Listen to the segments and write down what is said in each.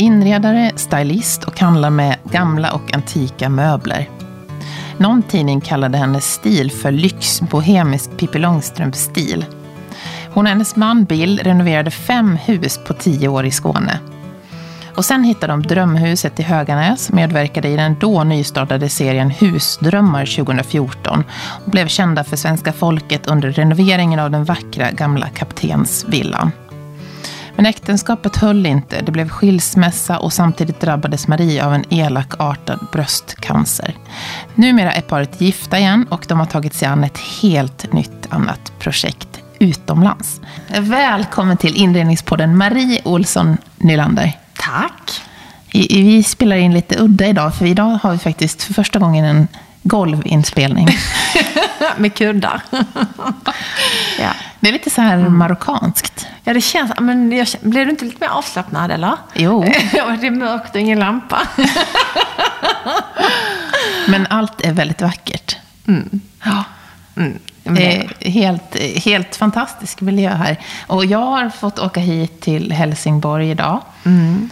Inredare, stylist och handlar med gamla och antika möbler. Någon tidning kallade hennes stil för lyxbohemisk Pippi Långstrump-stil. Hon och hennes man Bill renoverade fem hus på tio år i Skåne. Och sen hittade de drömhuset i Höganäs, medverkade i den då nystartade serien Husdrömmar 2014 och blev kända för svenska folket under renoveringen av den vackra gamla kaptensvillan. Men äktenskapet höll inte, det blev skilsmässa och samtidigt drabbades Marie av en elakartad bröstcancer. Numera är paret gifta igen och de har tagit sig an ett helt nytt annat projekt utomlands. Välkommen till inredningspodden Marie Olsson Nylander. Tack. Vi spelar in lite udda idag, för idag har vi faktiskt för första gången en golvinspelning. Med kuddar. ja. Det är lite så här mm. marockanskt. Ja, det känns... Men jag, blir du inte lite mer avslappnad, eller? Jo. det är mörkt och ingen lampa. men allt är väldigt vackert. Mm. Ja. Mm. Helt, helt fantastisk miljö här. Och jag har fått åka hit till Helsingborg idag. Mm.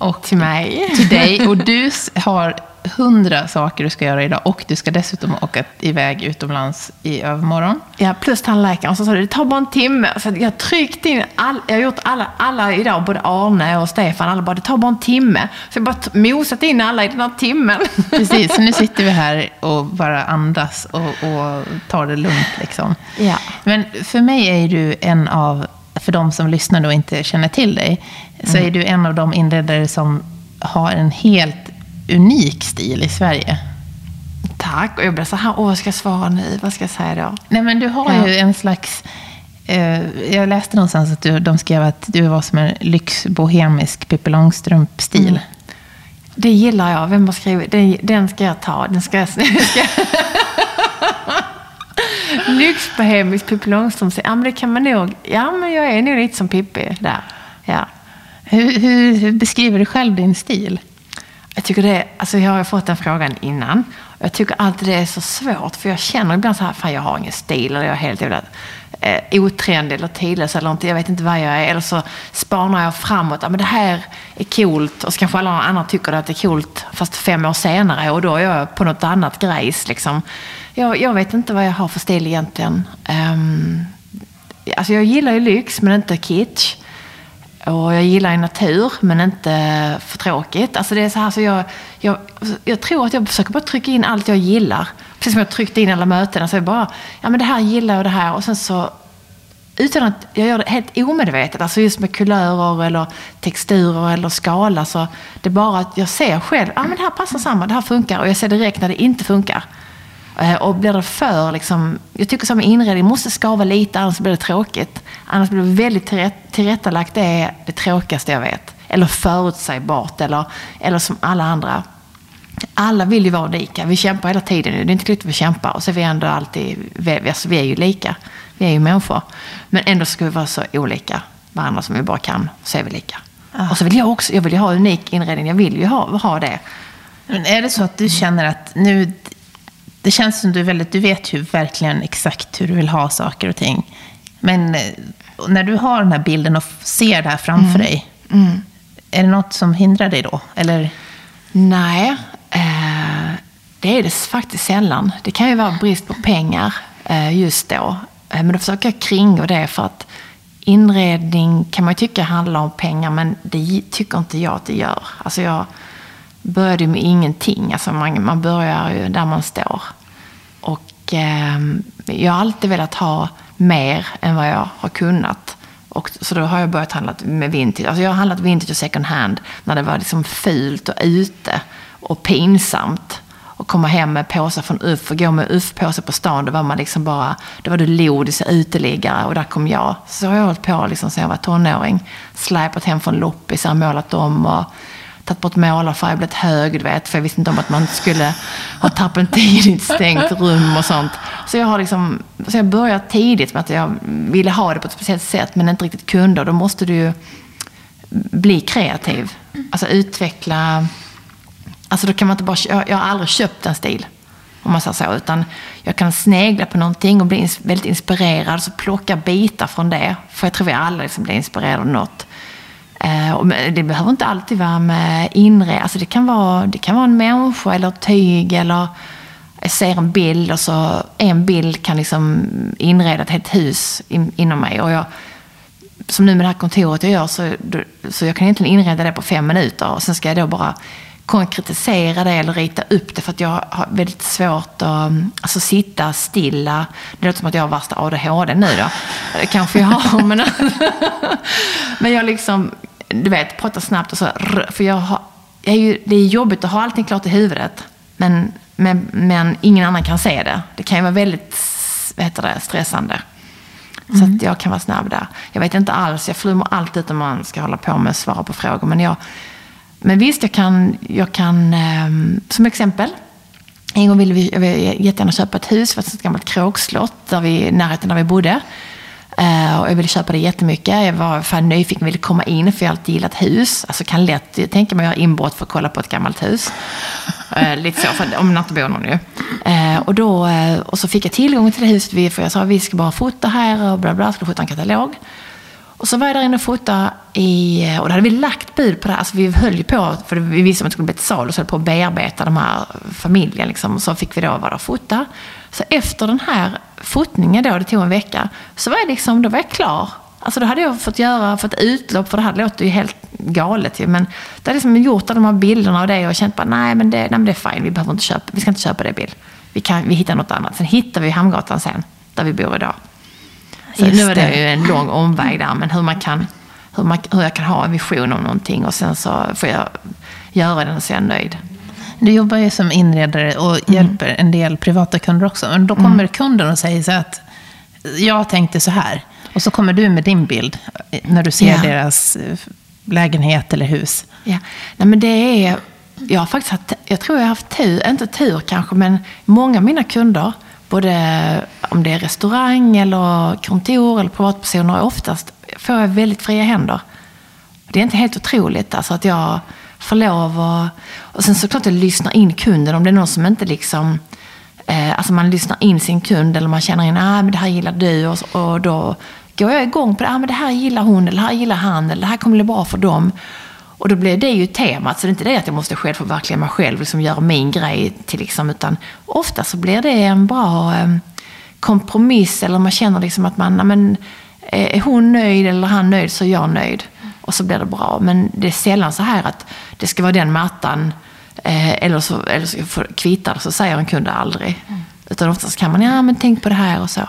Och till mig. Till dig. Och du har hundra saker du ska göra idag och du ska dessutom åka iväg utomlands i övermorgon. Ja, plus tandläkaren. Så sa du, det tar bara en timme. Så jag har tryckt in, all, jag har gjort alla, alla idag, både Arne och Stefan, alla bara, det tar bara en timme. Så jag bara mosat in alla i den här timmen. Precis, så nu sitter vi här och bara andas och, och tar det lugnt. Liksom. Ja. Men för mig är du en av, för de som lyssnar och inte känner till dig, så mm. är du en av de inredare som har en helt unik stil i Sverige. Tack. Och jag blev så här, åh, vad ska jag svara nu? Vad ska jag säga då? Nej, men du har ja. ju en slags... Eh, jag läste någonstans att du, de skrev att du var som en lyxbohemisk Pippi Långstrump-stil. Mm. Det gillar jag. Vem har skrivit? Den, den ska jag ta. Den ska jag... Ska... Lyxbohemisk Pippi Långstrump. Ja, men det kan man nog... Ja, men jag är nog lite som Pippi där. Ja. Hur, hur, hur beskriver du själv din stil? Jag tycker det, alltså jag har fått den frågan innan. Jag tycker alltid det är så svårt, för jag känner ibland så här, fan jag har ingen stil, eller jag är helt jävla eh, otrendig eller tidlös eller inte, jag vet inte vad jag är. Eller så spanar jag framåt, ja, men det här är coolt, och så kanske alla andra tycker att det är coolt, fast fem år senare, och då är jag på något annat grejs. Liksom. Jag, jag vet inte vad jag har för stil egentligen. Um, alltså jag gillar ju lyx, men inte kitsch. Och jag gillar ju natur, men inte för tråkigt. Alltså det är så här, så jag, jag, jag tror att jag försöker bara trycka in allt jag gillar. Precis som jag tryckte in alla möten. Alltså jag bara, ja men det här gillar jag och det här. Och sen så, utan att jag gör det helt omedvetet, alltså just med kulörer eller texturer eller skala, så det är bara att jag ser själv, ja men det här passar samman, det här funkar. Och jag ser direkt när det inte funkar. Eh, och blir det för, liksom, jag tycker som inredning måste skava lite, annars blir det tråkigt. Annars blir det väldigt tillrätt, tillrättalagt, det är det tråkigaste jag vet. Eller förutsägbart, eller, eller som alla andra. Alla vill ju vara lika. Vi kämpar hela tiden. Det är inte klokt att vi kämpar. Och så är vi ändå alltid, vi, alltså vi är ju lika. Vi är ju människor. Men ändå ska vi vara så olika varandra som vi bara kan. Så är vi lika. Ah. Och så vill jag också, jag vill ju ha unik inredning. Jag vill ju ha, ha det. Men är det så att du känner att nu, det känns som du, väldigt, du vet ju verkligen exakt hur du vill ha saker och ting. Men eh, när du har den här bilden och ser det här framför mm. dig, mm. är det något som hindrar dig då? Eller? Nej, eh, det är det faktiskt sällan. Det kan ju vara brist på pengar eh, just då. Eh, men då försöker jag kringgå det för att inredning kan man ju tycka handlar om pengar, men det tycker inte jag att det gör. Alltså jag, började med ingenting. Alltså man, man börjar ju där man står. Och eh, jag har alltid velat ha mer än vad jag har kunnat. Och, så då har jag börjat handla med vintage. Alltså jag har handlat vintage och second hand när det var liksom fult och ute och pinsamt. Och komma hem med påsar från UFF och gå med UFF-påsar på stan. Då var man liksom bara, då var du lodis och uteliggare och där kom jag. Så har jag hållit på liksom sen jag var tonåring. Släpat hem från loppisar, målat om och tagit bort målarfärg, blivit hög, du vet, för jag visste inte om att man skulle ha terpentin i ett stängt rum och sånt. Så jag har liksom, så jag började tidigt med att jag ville ha det på ett speciellt sätt, men inte riktigt kunde. Och då måste du ju bli kreativ. Alltså utveckla, alltså då kan man inte bara, jag, jag har aldrig köpt en stil. Om man säger så. Utan jag kan snegla på någonting och bli väldigt inspirerad. Så plocka bitar från det. För jag tror vi alla liksom blir inspirerade av något. Eh, och det behöver inte alltid vara med inre, alltså det kan vara, det kan vara en människa eller ett tyg eller jag ser en bild och så en bild kan liksom inreda ett helt hus in, inom mig. Och jag, som nu med det här kontoret jag gör, så, så jag kan egentligen inreda det på fem minuter. Och sen ska jag då bara konkretisera det eller rita upp det för att jag har väldigt svårt att alltså, sitta stilla. Det låter som att jag har värsta ADHD nu då. Det kanske jag har, men, men jag liksom, du vet, pratar snabbt och så. För jag har, jag är ju, det är jobbigt att ha allting klart i huvudet. Men, men, men ingen annan kan se det. Det kan ju vara väldigt vad heter det, stressande. Så att mm. jag kan vara snabb där. Jag vet inte alls, jag flummar alltid om man ska hålla på med att svara på frågor. Men, jag, men visst, jag kan, jag kan um, som exempel. En gång ville vi, jag ville jättegärna köpa ett hus, för ett gammalt kråkslott där vi, i närheten där vi bodde. Uh, och jag ville köpa det jättemycket. Jag var fan nyfiken, ville komma in för jag har alltid gillat hus. Alltså kan lätt tänka mig att göra inbrott för att kolla på ett gammalt hus. Uh, lite så, för, om det inte bor någon ju. Uh, och, då, och så fick jag tillgång till det huset, för jag sa vi ska bara fota här och bla bla, skulle fota en katalog. Och så var jag där inne och fotade i, och då hade vi lagt bud på det här. Alltså vi höll ju på, för vi visste att det skulle bli ett sal och så höll på att bearbeta de här familjen. Liksom. Och så fick vi då vara där och fota. Så efter den här fotningen då, det tog en vecka, så var jag liksom, då var jag klar. Alltså då hade jag fått göra, fått utlopp, för det här låter ju helt galet ju. Men det hade liksom gjort alla de här bilderna och det och känt bara, nej men det, nej, men det är fine, vi behöver inte köpa, vi ska inte köpa det bild. Vi, kan, vi hittar något annat. Sen hittar vi Hamngatan sen, där vi bor idag. Så nu är det ju en lång omväg där, men hur man kan, hur, man, hur jag kan ha en vision om någonting och sen så får jag göra den så är jag nöjd. Du jobbar ju som inredare och mm. hjälper en del privata kunder också. Men då kommer mm. kunden och säger så att jag tänkte så här. Och så kommer du med din bild när du ser ja. deras eh, lägenhet eller hus. Ja, Nej, men det är... Jag har faktiskt haft, jag tror jag har haft tur, inte tur kanske, men många av mina kunder, både om det är restaurang eller kontor eller privatpersoner, oftast får jag väldigt fria händer. Det är inte helt otroligt alltså att jag Få lov att... Och sen såklart jag lyssnar in kunden om det är någon som inte liksom... Eh, alltså man lyssnar in sin kund eller man känner in, ah, men det här gillar du och, och då går jag igång på det, ah, men det här gillar hon eller det här gillar han eller det här kommer bli bra för dem. Och då blir det ju temat, så det är inte det att jag måste självförverkliga mig själv, liksom göra min grej till liksom, utan ofta så blir det en bra eh, kompromiss eller man känner liksom att man, ah, men, eh, är hon nöjd eller han nöjd så är jag nöjd. Och så blir det bra. Men det är sällan så här att det ska vara den mattan eh, eller så, eller så kvittar så säger en kund aldrig. Mm. Utan oftast kan man, ja men tänk på det här och så.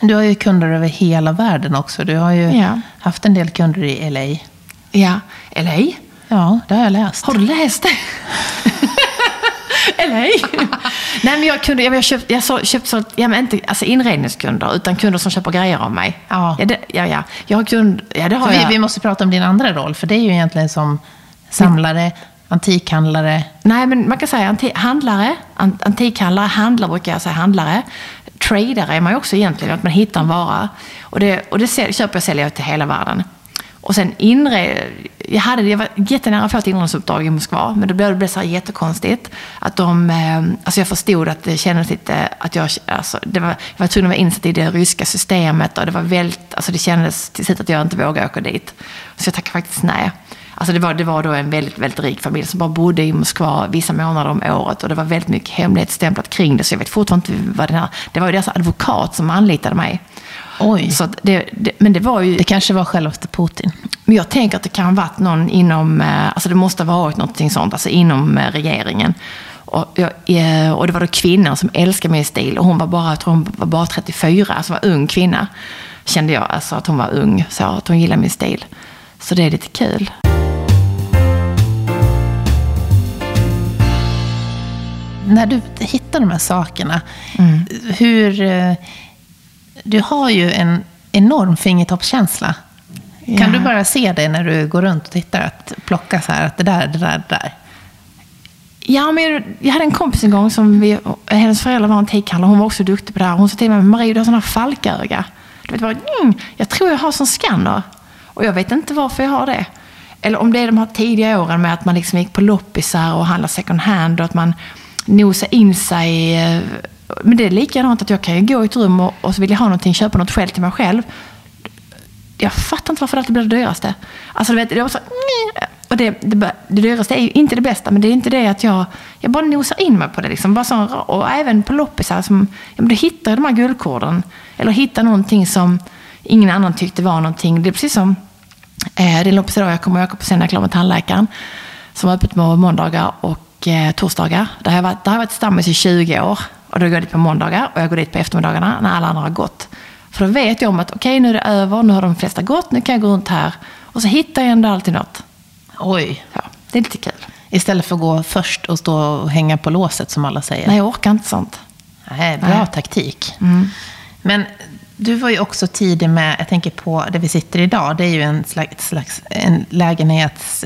Du har ju kunder över hela världen också. Du har ju ja. haft en del kunder i LA. Ja, LA? Ja, det har jag läst. Har du läst det? LA? Nej, men jag, kunde, jag, jag köpt, jag så, köpt så, ja, men inte alltså inredningskunder, utan kunder som köper grejer av mig. Ja. Ja, det, ja, ja. Jag har kund, ja, det har vi, jag. vi måste prata om din andra roll, för det är ju egentligen som samlare, antikhandlare. Nej, men man kan säga anti handlare, antikhandlare, handlare brukar jag säga, handlare. Tradare är man ju också egentligen, att man hittar en vara. Och det, och det köper och säljer till hela världen. Och sen inre, jag, hade, jag var jättenära att få ett inredningsuppdrag i Moskva, men då blev det så här jättekonstigt. Att de, eh, alltså jag förstod att det kändes lite, att jag, alltså det var, jag var tvungen att vara insatt i det ryska systemet och det var väldigt, alltså det kändes till slut att jag inte vågade åka dit. Så jag tackade faktiskt nej. Alltså det var, det var då en väldigt, väldigt rik familj som bara bodde i Moskva vissa månader om året och det var väldigt mycket hemlighetsstämplat kring det. Så jag vet fortfarande inte vad den här... Det var ju deras advokat som anlitade mig. Oj. Så det, det, men det var ju... Det kanske var självaste Putin. Men jag tänker att det kan ha varit någon inom... Eh, alltså det måste ha varit någonting sånt, alltså inom eh, regeringen. Och, jag, eh, och det var då kvinnan som älskade min stil och hon var bara, jag tror hon var bara 34, alltså var ung kvinna. Kände jag, alltså att hon var ung, så att hon gillade min stil. Så det är lite kul. När du hittar de här sakerna, mm. hur du har ju en enorm fingertoppskänsla. Ja. Kan du bara se det när du går runt och tittar? Att plocka så här, att det där, det där, det där. Ja, men jag hade en kompis en gång som vi, hennes föräldrar var antikhandlare. Hon var också duktig på det här. Hon sa till mig, Marie du har sådana falköga. Du vet, bara, mm, jag tror jag har som skanner. Och jag vet inte varför jag har det. Eller om det är de här tidiga åren med att man liksom gick på loppisar och handlade second hand och att man nosade in sig eh, men det är likadant att jag kan ju gå i ett rum och, och så vill jag ha någonting, köpa något själv till mig själv. jag fattar inte varför det alltid blir det dyraste. Alltså, du vet, det var så, och det, det, det dyraste är ju inte det bästa, men det är inte det att jag, jag bara nosar in mig på det. Liksom. Bara så, och även på loppisar, som, ja, men då hittar jag de här guldkorden. Eller hittar någonting som ingen annan tyckte var någonting. Det är precis som eh, det loppis idag jag kommer åka på sen när jag är klar med tandläkaren. Som har öppet på måndagar och eh, torsdagar. Där har jag varit, där har jag varit stammis i 20 år. Och då går jag dit på måndagar och jag går dit på eftermiddagarna när alla andra har gått. För då vet jag om att okej, okay, nu är det över, nu har de flesta gått, nu kan jag gå runt här. Och så hittar jag ändå alltid något. Oj. Ja, det är lite kul. Istället för att gå först och stå och hänga på låset som alla säger. Nej, jag orkar inte sånt. Nej, bra Nej. taktik. Mm. Men du var ju också tidig med, jag tänker på där vi sitter idag, det är ju en slags, slags en lägenhets...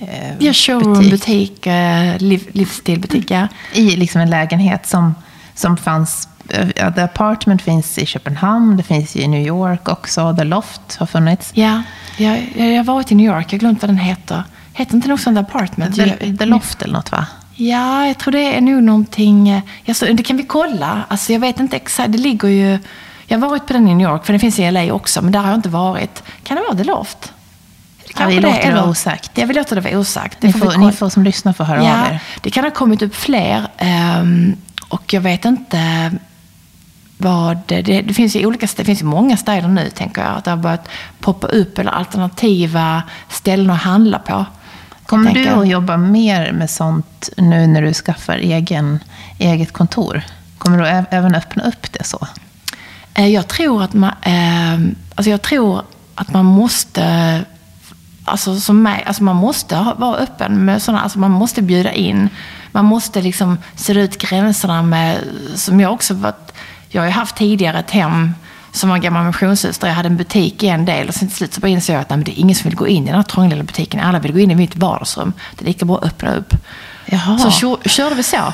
Eh, eh ja, showroombutik, eh, liv, livsstilbutik, ja. I liksom en lägenhet som, som fanns Uh, The Apartment finns i Köpenhamn, det finns i New York också. The Loft har funnits. Ja, jag, jag har varit i New York. Jag har glömt vad den heter. Heter inte något sånt The Apartment? The, The Loft eller något va? Ja, jag tror det är nog någonting... Eh, jag så, det kan vi kolla. Alltså, jag vet inte exakt. Det ligger ju... Jag har varit på den i New York, för den finns i LA också, men där har jag inte varit. Kan det vara The Loft? Ja, vi låter det, vara osagt. Ja, vi låter det vara osagt. Ni får, ni får som lyssnar få höra ja, av er. Det kan ha kommit upp fler. Um, och jag vet inte vad, det, det, finns ju olika, det finns ju många städer nu, tänker jag, att det har börjat poppa upp eller alternativa ställen att handla på. Kommer du att jobba mer med sånt nu när du skaffar egen, eget kontor? Kommer du även öppna upp det så? Eh, jag tror att man, eh, alltså jag tror att man måste Alltså, som mig, alltså man måste vara öppen med sådana, alltså man måste bjuda in. Man måste liksom se ut gränserna med, som jag också varit jag har ju haft tidigare ett hem som var en gammal missionshus där jag hade en butik i en del och sen till slut så bara insåg jag att nej, det är ingen som vill gå in i den här trånga lilla butiken. Alla vill gå in i mitt vardagsrum. Det är lika bra att öppna upp. Jaha. Så körde vi så.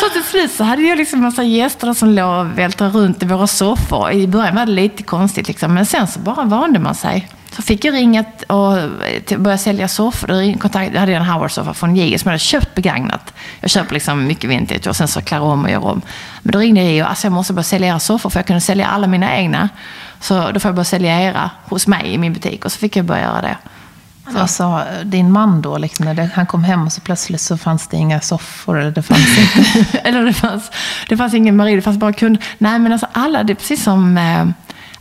så till slut så hade jag liksom massa gäster som låg och vältrade runt i våra soffor. I början var det lite konstigt liksom, men sen så bara vande man sig. Så fick jag ringa och börja sälja soffor. Då kontakt, hade jag en Howard-soffa från JI som jag hade köpt begagnat. Jag köper liksom mycket vintage och sen så klär om och gör om. Men då ringde jag och alltså jag måste börja sälja era soffor för jag kunde sälja alla mina egna. Så då får jag börja sälja era hos mig i min butik. Och så fick jag börja göra det. Vad sa din man då? Liksom, när han kom hem och så plötsligt så fanns det inga soffor. Eller det fanns inte. eller det fanns, det fanns ingen Marie, det fanns bara kund. Nej men alltså alla, det är precis som eh,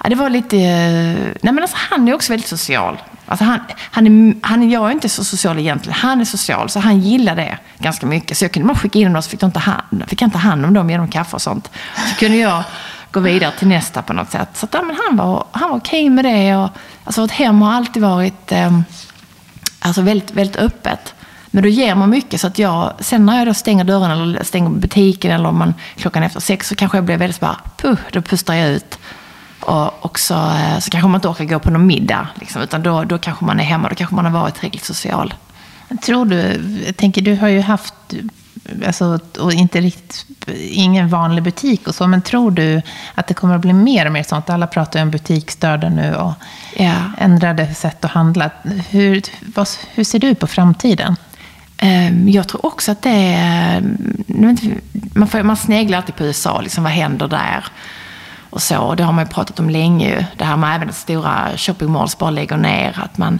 Ja, det var lite... Eh, nej, men alltså, han är också väldigt social. Alltså han, han är, han, jag är inte så social egentligen. Han är social, så han gillar det ganska mycket. Så jag kunde bara skicka in dem så fick, de ta hand, fick jag ta hand om dem genom kaffe och sånt. Så kunde jag gå vidare till nästa på något sätt. Så att, ja, men han var, han var okej med det. Och, alltså, vårt hem har alltid varit eh, alltså, väldigt, väldigt öppet. Men då ger man mycket. Så att jag, sen när jag då stänger dörren eller stänger butiken eller om man klockan efter sex så kanske jag blir väldigt så bara, puh, då pustar jag ut. Och också, eh, så kanske man inte orkar gå på någon middag. Liksom, utan då, då kanske man är hemma, då kanske man har varit tillräckligt social. Tror du, jag tänker du har ju haft, alltså, och inte riktigt, ingen vanlig butik och så, men tror du att det kommer att bli mer och mer sånt? Alla pratar ju om butiksstörda nu och ja. ändrade sätt att handla. Hur, vad, hur ser du på framtiden? Ehm, jag tror också att det är... Man, får, man sneglar alltid på USA, liksom, vad händer där? Och så. Det har man ju pratat om länge. Det här med även att stora shopping malls bara lägger ner. Att man,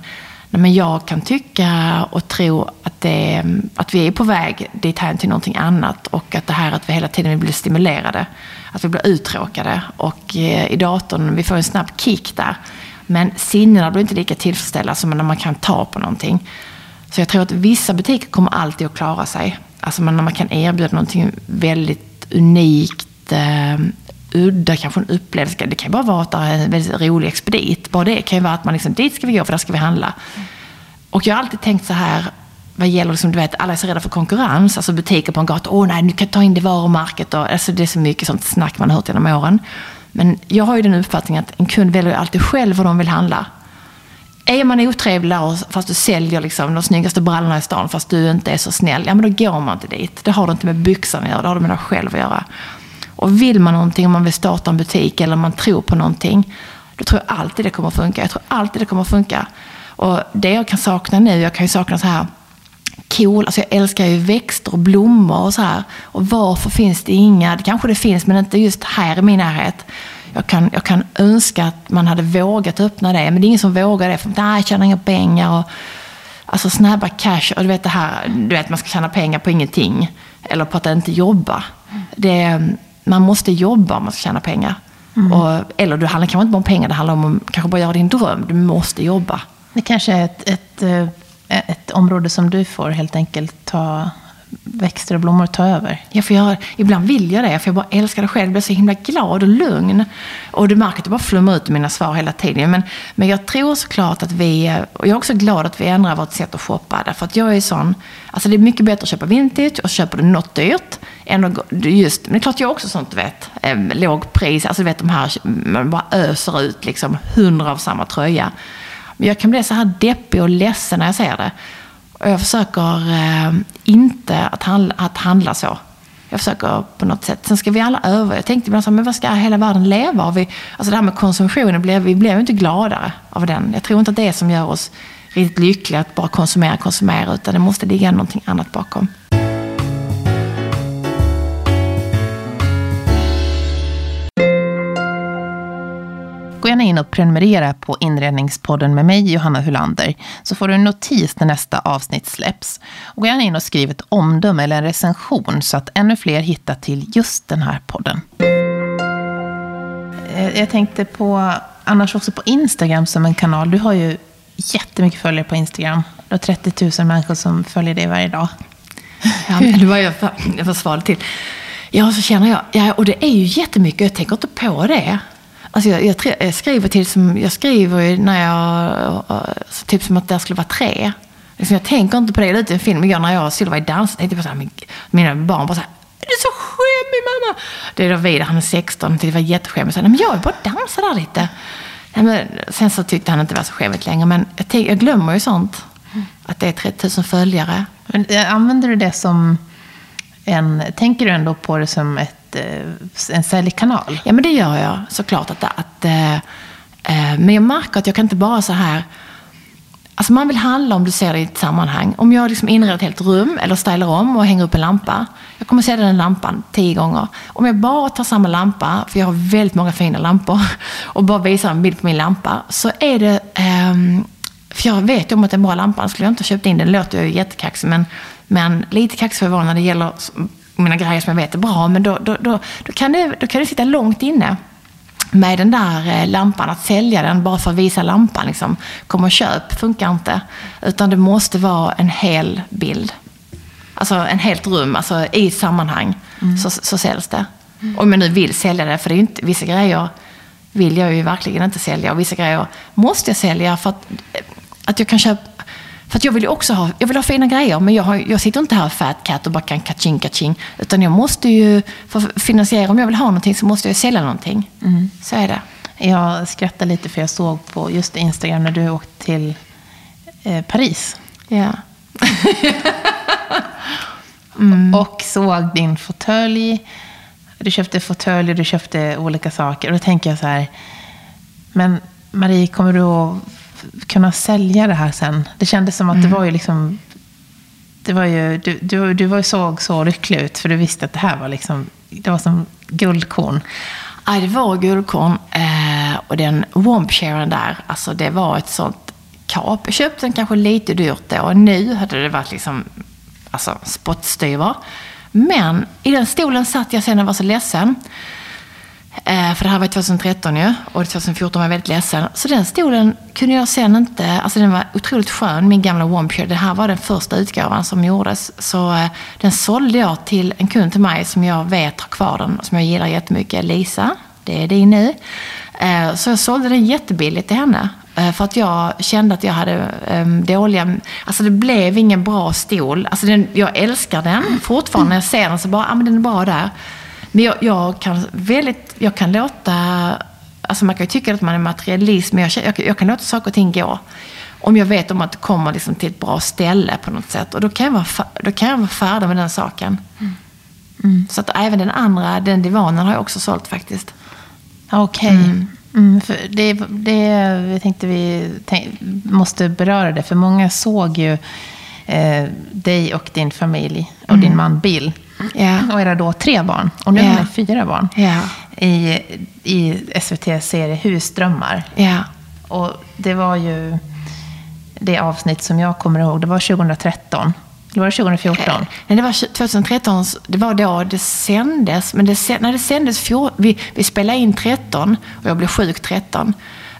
nej men jag kan tycka och tro att, det, att vi är på väg dit här till någonting annat. Och att det här att vi hela tiden blir stimulerade. Att vi blir uttråkade. Och eh, i datorn, vi får en snabb kick där. Men sinnena blir inte lika tillfredsställda som när man kan ta på någonting. Så jag tror att vissa butiker kommer alltid att klara sig. Alltså när man kan erbjuda någonting väldigt unikt, eh, udda, kanske en upplevelse. Det kan ju bara vara att det är en väldigt rolig expedit. Bara det kan ju vara att man liksom, dit ska vi gå för där ska vi handla. Och jag har alltid tänkt så här, vad gäller, liksom, du vet, alla är så rädda för konkurrens. Alltså butiker på en gata, åh nej, nu kan jag ta in det varumärket. Och, alltså, det är så mycket sånt snack man har hört genom åren. Men jag har ju den uppfattningen att en kund väljer alltid själv vad de vill handla. Är man otrevlig fast du säljer liksom de snyggaste brallorna i stan fast du inte är så snäll, ja men då går man inte dit. Det har du inte med byxan att göra, det har du med dig själv att göra. Och vill man någonting, om man vill starta en butik eller om man tror på någonting, då tror jag alltid det kommer funka. Jag tror alltid det kommer funka. Och det jag kan sakna nu, jag kan ju sakna så här cool, alltså jag älskar ju växter och blommor och så här. Och varför finns det inga, det kanske det finns men inte just här i min närhet. Jag kan, jag kan önska att man hade vågat öppna det, men det är ingen som vågar det. För nej, jag tjänar inga pengar. Och, alltså snabba cash och du vet det här, du vet man ska tjäna pengar på ingenting. Eller på att inte jobba. Det, man måste jobba om man ska tjäna pengar. Mm. Och, eller det handlar kanske inte bara om pengar, det handlar om att kanske bara göra din dröm. Du måste jobba. Det kanske är ett, ett, eh, ett område som du får helt enkelt ta växter och blommor ta över. Jag får göra, ibland vill jag det, för jag bara älskar det själv. Jag blir så himla glad och lugn. Och du märker att jag bara flummar ut i mina svar hela tiden. Men, men jag tror såklart att vi, och jag är också glad att vi ändrar vårt sätt att shoppa. Därför att jag är sån, alltså det är mycket bättre att köpa vintage och köper du något dyrt. Än att, just, men det är klart jag är också sånt, du vet. Eh, låg pris, alltså du vet de här, man bara öser ut liksom hundra av samma tröja. Men jag kan bli så här deppig och ledsen när jag ser det. Och jag försöker eh, inte att handla, att handla så. Jag försöker på något sätt. Sen ska vi alla öva. Jag tänkte ibland så här, men vad ska hela världen leva av? Vi, alltså det här med konsumtionen, blev, vi blev ju inte gladare av den. Jag tror inte att det är som gör oss riktigt lyckliga att bara konsumera, konsumera. Utan det måste ligga någonting annat bakom. In och prenumerera på Inredningspodden med mig, Johanna Hulander, så får du en notis när nästa avsnitt släpps. Och gå gärna in och skriv ett omdöme eller en recension så att ännu fler hittar till just den här podden. Eh, jag tänkte på, annars också på Instagram som en kanal. Du har ju jättemycket följare på Instagram. Du har 30 000 människor som följer dig varje dag. Ja, det var jag, jag får svara till. Ja, så känner jag, ja, och det är ju jättemycket, jag tänker inte på det. Alltså jag, jag, jag skriver till som, jag skriver ju när jag, typ som att det skulle vara tre. Liksom jag tänker inte på det, lite i en film igår när jag och Sylvia var i dans, tänkte jag på så här, min, mina barn bara så här, du är så skämmig mamma. Det är då Vidar, han är 16, det var jätteskämmig. Så, här, men jag vill bara dansa där lite. Men, sen så tyckte han inte det var så skämmigt längre, men jag, tänk, jag glömmer ju sånt. Att det är 30 000 följare. Men eh, använder du det som en... Tänker du ändå på det som ett, Eh, en säljkanal? Ja, men det gör jag såklart. Att, att, eh, eh, men jag märker att jag kan inte bara så här... Alltså man vill handla om du ser det i ett sammanhang. Om jag liksom inreder ett helt rum eller stylar om och hänger upp en lampa. Jag kommer se den lampan tio gånger. Om jag bara tar samma lampa, för jag har väldigt många fina lampor, och bara visar en bild på min lampa, så är det... Eh, för jag vet ju om att det är en bra lampa, skulle jag inte ha köpt in den. Låter jag ju jättekaxig, men, men lite kaxig får jag vara när det gäller mina grejer som jag vet är bra. Men då, då, då, då, kan, det, då kan det sitta långt inne med den där eh, lampan, att sälja den bara för att visa lampan. Liksom. Kom och köp, funkar inte. Utan det måste vara en hel bild. Alltså en helt rum, alltså i sammanhang, så, så säljs det. Om jag nu vill sälja det, för det är inte, vissa grejer vill jag ju verkligen inte sälja och vissa grejer måste jag sälja för att, att jag kan köpa för jag vill ju också ha, jag vill ha fina grejer, men jag, har, jag sitter inte här fat cat och bara kan kaching kaching. Utan jag måste ju, för att finansiera, om jag vill ha någonting så måste jag sälja någonting. Så är det. Jag skrattar lite för jag såg på just Instagram när du åkte till eh, Paris. Ja. Och såg din fåtölj. Du köpte fåtölj och du köpte olika saker. Och då tänker jag så här, men Marie, kommer du att kunna sälja det här sen? Det kändes som att det var ju liksom... Det var ju, du, du, du var ju såg så lycklig ut, för du visste att det här var liksom... Det var som guldkorn. Ja, det var guldkorn. Eh, och den wompsharen där, alltså det var ett sånt kap. Jag köpte den kanske lite dyrt då. Nu hade det varit liksom, alltså spottstyver. Men i den stolen satt jag sen jag var så ledsen. Eh, för det här var 2013 ju. Och 2014 var jag väldigt ledsen. Så den stolen kunde jag sen inte... Alltså den var otroligt skön, min gamla Wampure. Det här var den första utgåvan som gjordes. Så eh, den sålde jag till en kund till mig som jag vet har kvar den. Som jag gillar jättemycket. Lisa, det är din nu. Eh, så jag sålde den jättebilligt till henne. Eh, för att jag kände att jag hade um, dåliga... Alltså det blev ingen bra stol. Alltså den, jag älskar den fortfarande. När jag ser den så bara, ah, men den är bra där. Men jag, jag, kan väldigt, jag kan låta... Alltså man kan ju tycka att man är materialist, men jag, jag, jag kan låta saker och ting gå. Om jag vet om att det kommer liksom till ett bra ställe på något sätt. Och då kan jag vara, då kan jag vara färdig med den saken. Så att även den andra, den divanen har jag också sålt faktiskt. Okej. Mm, för det, det, jag tänkte vi tänk, måste beröra det, för många såg ju eh, dig och din familj och din man Bill. Ja. Och era då tre barn. Och nu Ja. har ni fyra barn. Ja. i, i SVTs serie Husdrömmar. Ja. Och det var ju det avsnitt som jag kommer ihåg. Det var 2013. Eller var det 2014? Nej, det var 2013. Det var då det sändes. Men det, när det sändes, vi, vi spelade in 13 och jag blev sjuk 13.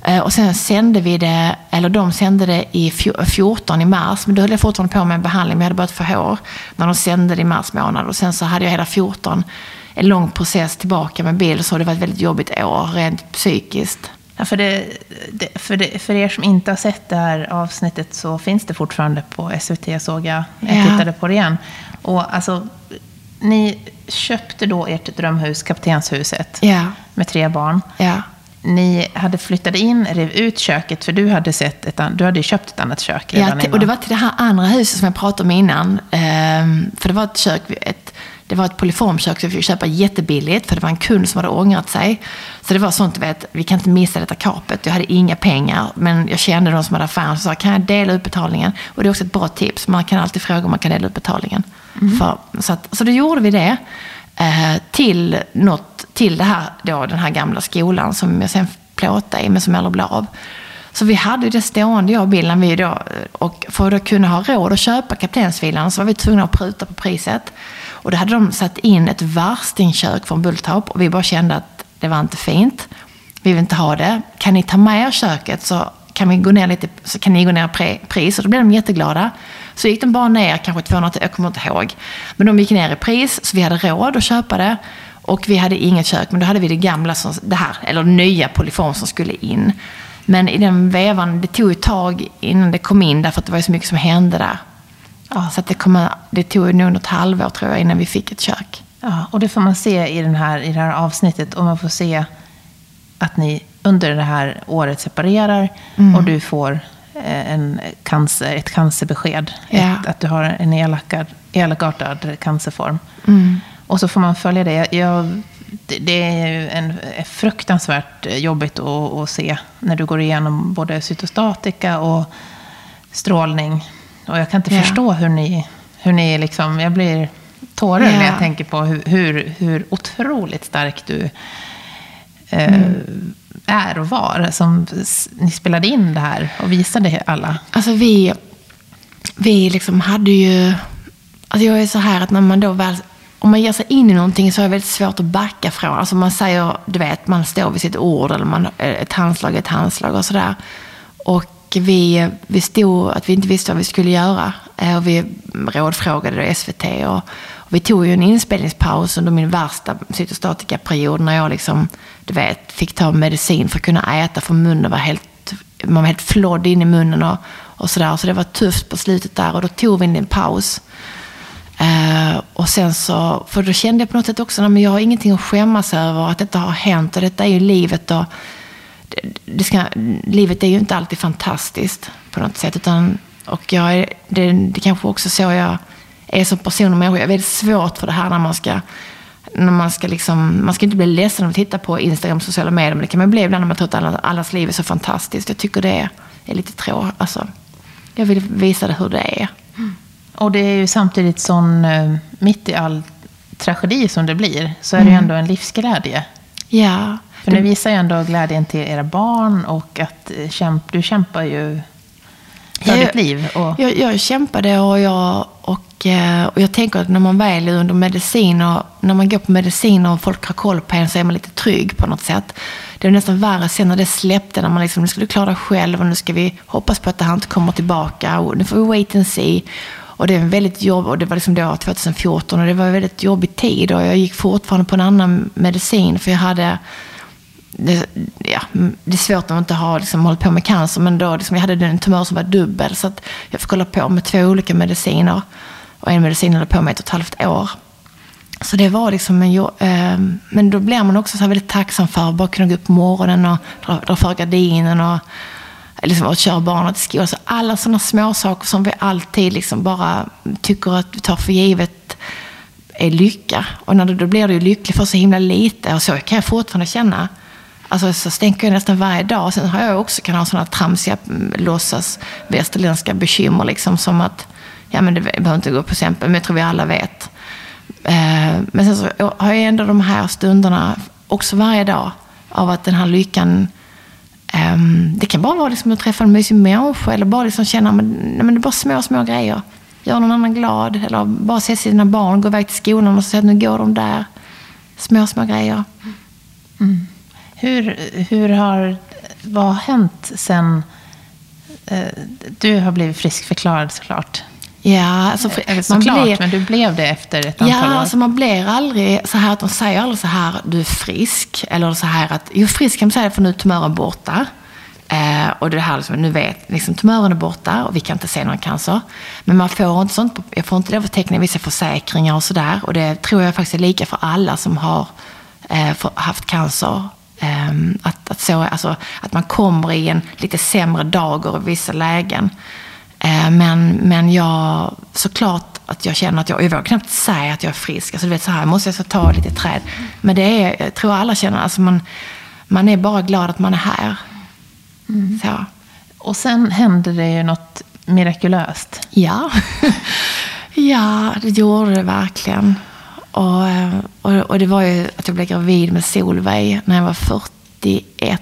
Eh, och sen sände vi det, eller de sände det i 14 i mars, men då höll jag fortfarande på med en behandling, men jag hade börjat få hår när de sände det i mars månad. Och sen så hade jag hela 14 en lång process tillbaka med bild, så det var ett väldigt jobbigt år rent psykiskt. Ja, för, det, det, för, det, för er som inte har sett det här avsnittet så finns det fortfarande på SVT, såg jag. Jag Ja. tittade på det igen. Och alltså, ni köpte då ert drömhus, Kaptenshuset, Ja, med tre barn. ja. Ni hade flyttat in, rev ut köket, för du hade, sett ett, du hade köpt ett annat kök redan Ja, till- och det var till det här andra huset som jag pratade om innan. Ehm, för det var ett kök, ett, det var ett polyformkök som vi fick köpa jättebilligt för det var en kund som hade ångrat sig. Så det var sånt, du vet, vi kan inte missa detta kapet. Jag hade inga pengar, men jag kände de som hade affären som sa, kan jag dela ut betalningen? Och det är också ett bra tips, man kan alltid fråga om man kan dela ut betalningen. För, så, att, så då gjorde vi det. eh, till, något, till det här, då, den här gamla skolan som jag sen plåtade i, men som aldrig blev av. Så vi hade det stående, jag och Billan, vi då, och för att kunna ha råd att köpa kaptensvilan så var vi tvungna att pruta på priset. Och då hade de satt in ett värstingkök från Bulltorp och vi bara kände att det var inte fint. Vi vill inte ha det. Kan ni ta med er köket så kan, vi gå ner lite, så kan ni gå ner i pris. Och då blev de jätteglada. Så gick de bara ner kanske 200, jag kommer inte ihåg. Men de gick ner i pris så vi hade råd att köpa det. Och vi hade inget kök, men då hade vi det gamla, som, det här, eller nya polyform som skulle in. Men i den vevan, det tog ett tag innan det kom in därför att det var så mycket som hände där. Ja, så det, kom, det tog nog något halvår tror jag innan vi fick ett kök. Ja, och det får man se i, den här, i det här avsnittet. Och man får se att ni under det här året separerar Mm. och du får eh, en cancer, ett cancerbesked. Ja. Ett, att du har en elakad, elakartad cancerform. Mm. Och så får man följa det. Jag, det, det är ju en, är fruktansvärt jobbigt att, att se när du går igenom både cytostatika och strålning. Och jag kan inte Ja. förstå hur ni, hur ni liksom, jag blir tårar Ja. när jag tänker på hur, hur, hur otroligt stark du eh, Mm. är och var. Som ni spelade in det här och visade alla. Alltså vi, vi liksom hade ju... Alltså jag är så här att när man då väl... Om man ger sig in i någonting så är det väldigt svårt att backa från. Alltså man säger, du vet, man står vid sitt ord eller man, eh, ett handslag är ett handslag och sådär. Och vi, vi stod att vi inte visste vad vi skulle göra. Eh, och vi rådfrågade då SVT. Och, och vi tog ju en inspelningspaus under min värsta cytostatikaperiod när jag liksom, du vet, fick ta medicin för att kunna äta för munnen var helt, man var helt flådd in i munnen och, och sådär. Så det var tufft på slutet där och då tog vi en paus. Eh, och sen så, för då kände jag på något sätt också, att jag har ingenting att skämmas över att detta har hänt och detta är ju livet och det, det ska, livet är ju inte alltid fantastiskt på något sätt. Utan, och jag är, det, det kanske också så jag är som person och människa. Jag är väldigt svårt för det här när man ska när man ska liksom, man ska inte bli ledsen av att titta på Instagram och sociala medier, men det kan man bli ibland när man tror att alla, allas liv är så fantastiskt. Jag tycker det är, är lite tråkigt. Alltså, jag vill visa det hur det är. Och det är ju samtidigt sån, eh, mitt i all tragedi som det blir, så är det ju ändå en livsglädje. Ja, För ni visar ju ändå glädjen till era barn och att eh, kämp, du kämpar ju för Ja, ditt liv. Och, Jag, jag kämpade och jag, och, eh, och jag tänker att när man väl är under medicin och när man går på medicin och folk har koll på en så är man lite trygg på något sätt. Det är nästan värre sen när det släppte, när man liksom, nu ska du klara dig själv och nu ska vi hoppas på att det här inte kommer tillbaka och nu får vi wait and see. Och det är väldigt jobb, och det var liksom då 2014 och det var en väldigt jobbig tid och jag gick fortfarande på en annan medicin för jag hade det, ja, det är svårt att inte ha liksom, hållit på med cancer, men då, liksom, jag hade en tumör som var dubbel. Så att jag fick hålla på med två olika mediciner. Och en medicin höll på med ett och ett halvt år. Så det var liksom en, jobb... eh, men då blir man också så här väldigt tacksam för att bara kunna gå upp på morgonen och dra, dra för gardinen och, liksom, att köra barnet till skolan. Så alla sådana små saker som vi alltid liksom bara tycker att vi tar för givet är lycka. Och när du, då blir du ju lycklig för så himla lite. Och så kan jag fortfarande känna. Alltså så stänker jag nästan varje dag. Sen har jag också kan ha sådana tramsiga mm, låtsas västerländska bekymmer. Liksom, som att, ja men det behöver inte gå på exempel, men jag tror vi alla vet. Eh, men sen så har jag ändå de här stunderna också varje dag av att den här lyckan Ehm, det kan bara vara liksom att träffa en mysig människa eller bara liksom känna att det är bara små, små grejer. Göra någon annan glad eller bara se sina barn gå iväg till skolan och säga att nu går de där. Små, små grejer. Mm. Hur, hur har, vad har hänt sen eh, du har blivit friskförklarad såklart? Ja, alltså, Eller såklart, blir, men du blev det efter ett antal ja, år. Alltså man blir aldrig så här att de säger aldrig så här, du är frisk. Eller så här att, jo frisk kan man säga för nu är tumören borta. Eh, och det här liksom, nu vet, liksom, tumören är borta och vi kan inte se någon cancer. Men man får inte sånt, jag får inte att teckna vissa försäkringar och sådär. Och det tror jag faktiskt är lika för alla som har eh, för, haft cancer. Eh, att, att, så, alltså, att man kommer i en lite sämre dager i vissa lägen. Eh, men, men jag, såklart att jag känner att jag, jag vågar knappt säga att jag är frisk. Alltså du vet så här, måste jag så ta lite träd. Men det är, jag tror alla känner, alltså man, man är bara glad att man är här. Mm. Så. Och sen hände det ju något mirakulöst. Ja, ja det gjorde det verkligen. Och, och, och, det var ju att jag blev gravid med Solveig när jag var 41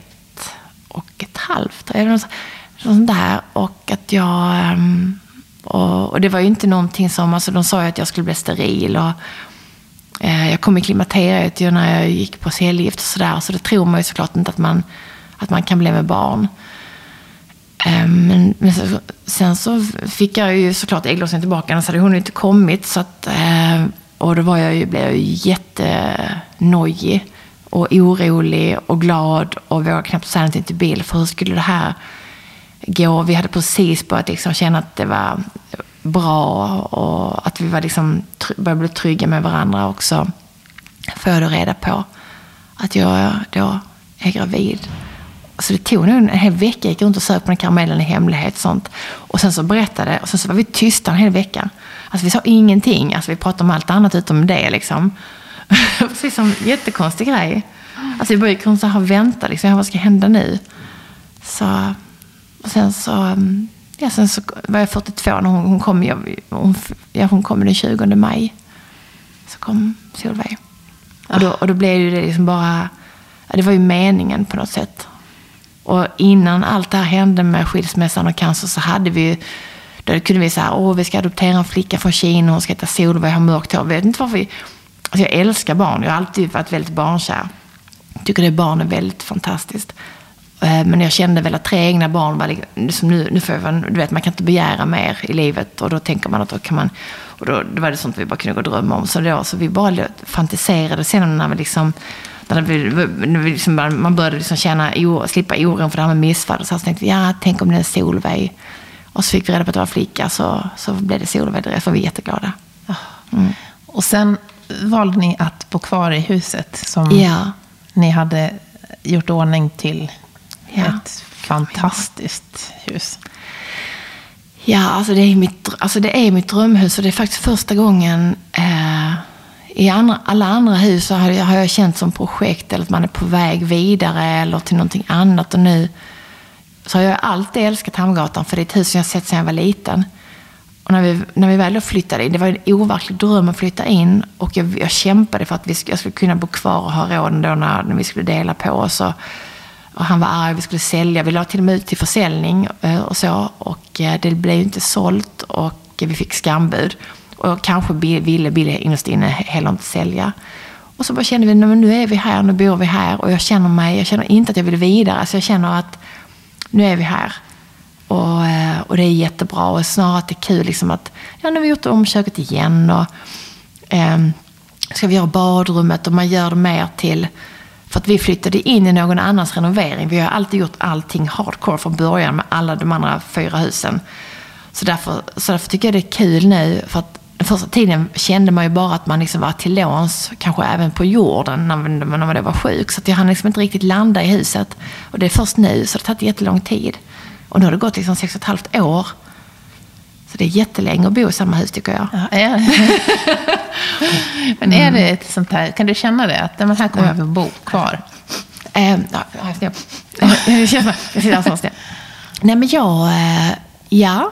och ett halvt. Och sånt där. Och att jag... Ehm, och, och, det var ju inte någonting som... Alltså de sa ju att jag skulle bli steril. Och, eh, jag kom i klimakteriet ju när jag gick på cellgift och sådär. Så det tror man ju såklart inte att man, att man kan bli med barn. Eh, men, men så, sen så fick jag ju såklart ägglossningen tillbaka. Annars hade hon inte kommit. Så att, eh, och då var jag ju, blev jag ju jättenojig och orolig och glad och vågade knappt säga någonting till Bill. För hur skulle det här gå. Vi hade precis börjat liksom känna att det var bra och att vi var liksom, började bli trygga med varandra också. Får jag då reda på att jag då är gravid. Så det tog nog en hel vecka. Jag gick runt och sög på den karamellen i hemlighet. Och, sånt. och sen så berättade och sen så var vi tysta en hel vecka. Alltså vi sa ingenting. Alltså vi pratade om allt annat utom det. Liksom. Precis som en jättekonstig grej. Alltså vi började så här vänta. Liksom, vad ska hända nu? Så och sen så, mm, ja, sen så var jag 42 när hon, hon kom. Jag, hon, ja, hon kom den 20 maj. Så kom Solveig. Och då, och då blev det liksom bara... Det var ju meningen på något sätt. Och innan allt det här hände med skilsmässan och cancer så hade vi ju... Då kunde vi säga åh vi ska adoptera en flicka från Kina, hon ska heta Solveig, har mörkt hår. Jag vet inte varför vi... Alltså jag älskar barn, jag har alltid varit väldigt barnkär. Jag tycker det barn är väldigt fantastiskt. Eh, men jag kände väl att tre egna barn var liksom, nu, nu får jag, du vet, man kan inte begära mer i livet. Och då tänker man att då kan man, och då, då var det sånt vi bara kunde gå och drömma om. Så, då, så vi bara fantiserade sen när vi liksom, när vi, när vi liksom, man började liksom känna, slippa oron för det här med missfall. Så, så tänkte vi, ja, tänk om det är Solveig. Och så fick vi reda på att det var flicka, så, så blev det Solveig direkt. Så var vi jätteglada. Mm. Och sen valde ni att bo kvar i huset som ja. ni hade gjort ordning till Ja. Ett fantastiskt hus. Ja, alltså det, är mitt, alltså det är mitt drömhus och det är faktiskt första gången eh, i andra, alla andra hus har jag, har jag känt som projekt eller att man är på väg vidare eller till någonting annat. Och nu så har jag alltid älskat Hamngatan för det är ett hus som jag sett sedan jag var liten. Och när vi, när vi väl flyttade in, det var en overklig dröm att flytta in och jag, jag kämpade för att vi, jag skulle kunna bo kvar och ha råd då när, när vi skulle dela på oss. Och, och han var arg, vi skulle sälja. Vi la till och med ut till försäljning eh, och så. Och eh, det blev inte sålt och vi fick skambud. Och kanske ville Billy innerst eh, inne heller inte sälja. Och så bara kände vi, nu är vi här, nu bor vi här. Och jag känner mig, jag känner inte att jag vill vidare. Så jag känner att nu är vi här. Och, och det är jättebra. Och snarare att det är kul liksom att, ja nu har vi gjort om köket igen. Och eh, ska vi göra badrummet och man gör det mer till för att vi flyttade in i någon annans renovering. Vi har alltid gjort allting hardcore från början med alla de andra fyra husen. Så därför, så därför tycker jag det är kul nu. För att den första tiden kände man ju bara att man liksom var till låns, kanske även på jorden, när man, när man var sjuk. Så att jag hann liksom inte riktigt landa i huset. Och det är först nu, så det har tagit jättelång tid. Och nu har det gått liksom sex och ett halvt år. Så det är jättelänge att bo i samma hus tycker jag. Ja, ja. Men är det ett sånt här, kan du känna det? Att men här kommer vi att bo kvar? Eh, ja, jag sitter så snett. Nej men jag, eh, ja.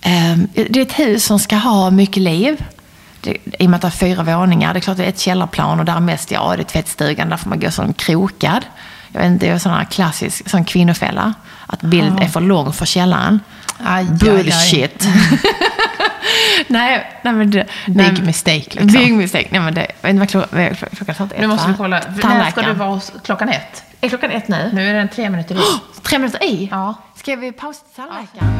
Eh, det är ett hus som ska ha mycket liv. det, I och med att det är fyra våningar, det är klart det är ett källarplan och där är mest jag, det är tvättstugan, där får man gå som krokad. Jag vet inte, det är en sån här klassisk sån kvinnofälla. Att bild Ja. är för lång för källaren. Aj, aj, aj. Bullshit. nej, nej men det... nej, Big mistake liksom. Big mistake. Nej men det, jag vet inte vad klockan, snart ett, Nu måste va? vi kolla. När ska du vara hos klockan ett? Är klockan ett nu? Nu är den tre minuter i. Tre minuter i? Ja. Ska vi pausa till tandläkaren?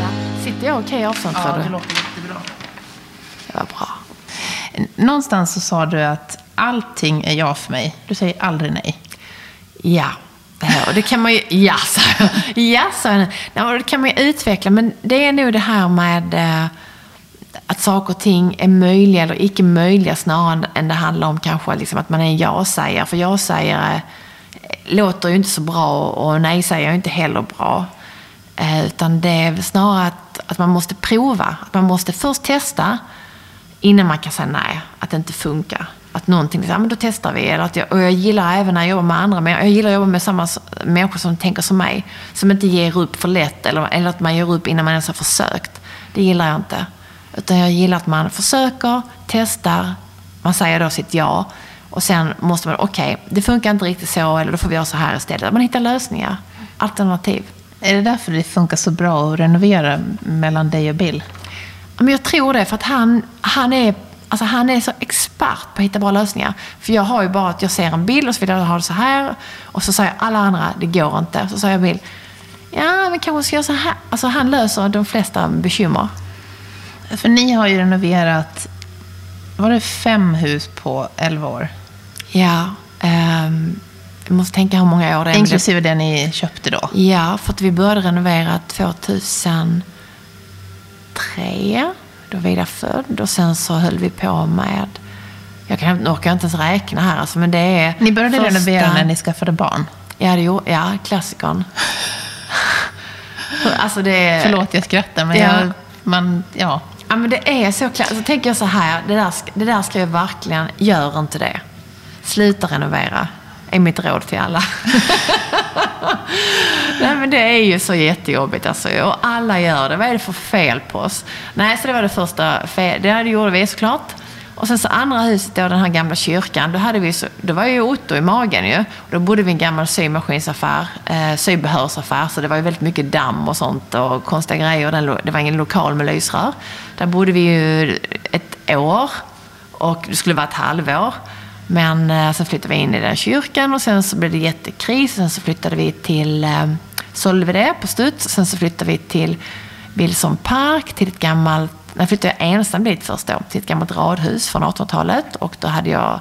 Ja. Sitter jag okej avstånd tror du? låter jättebra. Det var bra. Någonstans så sa du att allting är ja för mig. Du säger aldrig nej. Ja. Och det kan man ju... Ja, sa jag. Ja, sa jag. Det kan man ju utveckla. Men det är nog det här med eh, att saker och ting är möjliga eller icke möjliga snarare än det handlar om kanske liksom att man är en ja-sägare. För ja-sägare eh, låter ju inte så bra och nej-sägare är ju inte heller bra. Eh, utan det är snarare att, att man måste prova. Att man måste först testa innan man kan säga nej, att det inte funkar. Att någonting, ja men då testar vi. Eller att jag, och jag gillar även när jag jobbar med andra, men jag gillar att jobba med samma människor som tänker som mig. Som inte ger upp för lätt, eller, eller att man ger upp innan man ens har försökt. Det gillar jag inte. Utan jag gillar att man försöker, testar, man säger då sitt ja. Och sen måste man, okej, det funkar inte riktigt så, eller då får vi göra så här istället. Man hittar lösningar, alternativ. Är det därför det funkar så bra att renovera mellan dig och Bill? Men jag tror det, för att han, han, är, alltså han är så expert på att hitta bra lösningar. För jag har ju bara att jag ser en bild och så vill jag ha det så här. Och så säger alla andra, det går inte. Så säger jag bild, ja men kanske ska jag så här. Alltså han löser de flesta bekymmer. För ni har ju renoverat, var det fem hus på elva år? Ja, ehm, jag måste tänka hur många år det är. Inklusive det ni köpte då? Ja, för att vi började renovera 2003. Då jag född och sen så höll vi på med... Jag kan, orkar inte ens räkna här alltså, men det är... Ni började första- renovera när ni skaffade barn? Ja, det gjorde, ja klassikern. alltså det är... Förlåt, jag skrattar, men Ja. jag, man, ja. Ja, men det är så klart. Så tänker jag så här, det där, det där ska jag verkligen, gör inte det. Sluta renovera, är mitt råd till alla. Nej, men det är ju så jättejobbigt alltså. Och alla gör det. Vad är det för fel på oss? Nej, så det var det första fel. Det gjorde vi såklart. Och sen så andra huset då, den här gamla kyrkan, då, hade vi så, då var ju Otto i magen ju. Och då bodde vi i en gammal symaskinsaffär, eh, sybehörsaffär, så det var ju väldigt mycket damm och sånt och konstiga grejer. Den, det var ingen lokal med lysrör. Där bodde vi ju ett år och det skulle vara ett halvår. Men eh, sen flyttade vi in i den kyrkan och sen så blev det jättekris. Sen så flyttade vi till, eh, det på studs. Sen så flyttade vi till Wilson Park, till ett gammalt, när flyttade jag ensam dit först då, till ett gammalt radhus från 1800-talet. Och då hade jag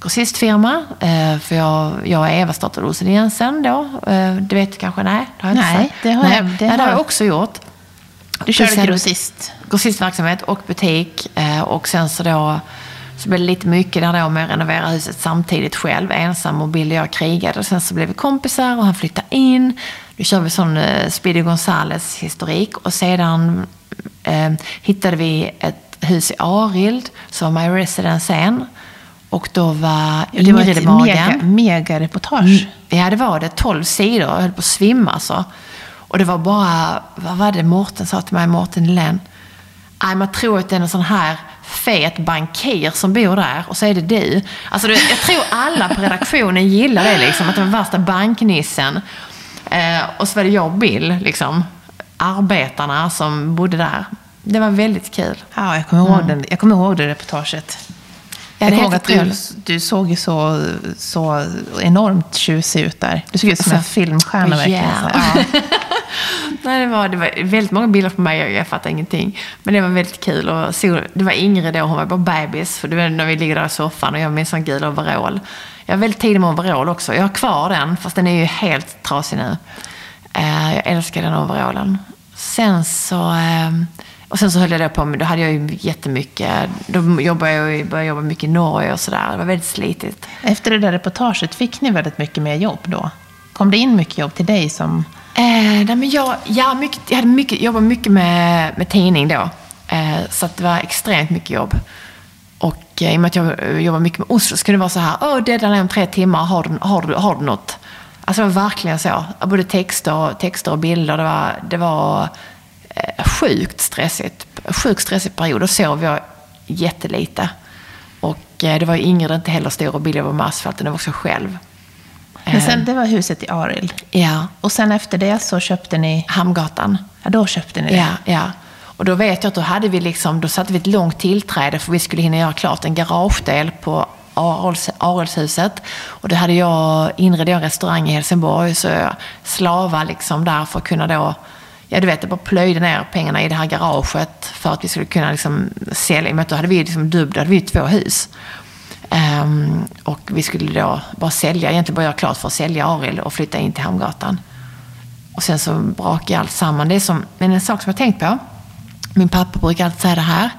grossistfirma, eh, för jag, jag och Eva startade Olsen Jensen då. Det vet du kanske? Nej, det har jag inte Nej, sagt. det har Nej, jag- det nej, det har jag också gjort. Du körde grossist. grossistverksamhet och butik. Och sen så då så blev det lite mycket där då med att renovera huset samtidigt själv, ensam och Bill och jag krigade. Och sen så blev vi kompisar och han flyttade in. Nu kör vi sån eh, Speedy Gonzales historik och sedan eh, hittade vi ett hus i Arild som var My Residence sen. Och då var Det var ett mega, mega reportage. Ja, det var det. 12 sidor. Jag höll på att svimma alltså. Och det var bara, vad var det Mårten sa till mig, Mårten Helén? Nej, man tror att det är en sån här fet bankir som bor där och så är det du. Alltså, det- jag tror alla på redaktionen gillar det, liksom, att det var värsta banknissen. Eh, och så var det jag och Bill, liksom, arbetarna som bodde där. Det var väldigt kul. Ja, jag kommer ihåg, den, jag kommer ihåg det reportaget. Ja, jag kommer ihåg att du, du såg ju så, så enormt tjusig ut där. Du såg ut som en Alltså, filmstjärna åh, verkligen. yeah. Ja. Nej, det, var, det var väldigt många bilder på mig och jag fattar ingenting. Men det var väldigt kul. Och så, det var Ingrid då, hon var bara bebis. För det var när vi ligger där i soffan och jag har min sån gul overall. Jag är väldigt tidig med overall också. Jag har kvar den, fast den är ju helt trasig nu. Eh, jag älskar den overallen. Sen så... Eh, och sen så höll jag då på med, då hade jag ju jättemycket, då jobbade jag, började jobba mycket i Norge och sådär. Det var väldigt slitigt. Efter det där reportaget, fick ni väldigt mycket mer jobb då? Kom det in mycket jobb till dig som... Eh, nej, men jag, ja, mycket, jag hade mycket, jobbade mycket med, med tidning då. Eh, så att det var extremt mycket jobb. Och eh, i och med att jag jobbade jobbar mycket med Oslo så kunde det vara så här, åh, deadline är om tre timmar, har du, har du, har du något? Alltså det var verkligen så. Både texter, texter och bilder. Det var, det var eh, sjukt stressigt. sjukt stressig period. Då sov jag jättelite. Och eh, det var ju Ingrid inte heller stor och billig var med asfalten, det var också själv. Men sen, det var huset i Arild. Ja, Och sen efter det så köpte ni... Hamngatan. Ja, då köpte ni det. Ja, ja. Och då vet jag att då hade vi liksom, då satte vi ett långt tillträde för vi skulle hinna göra klart en garagedel på Araldshuset. Och då hade jag, inredde jag en restaurang i Helsingborg så jag slava liksom där för att kunna då, ja du vet, jag bara plöjde ner pengarna i det här garaget för att vi skulle kunna liksom sälja. I och med att då hade vi liksom dubbelt, då hade vi två hus. Um, och vi skulle då bara sälja, egentligen bara göra klart för att sälja Arild och flytta in till Hamngatan. Och sen så brakade allt samman. Det är som, men en sak som jag tänkt på. Min pappa brukar alltid säga det här.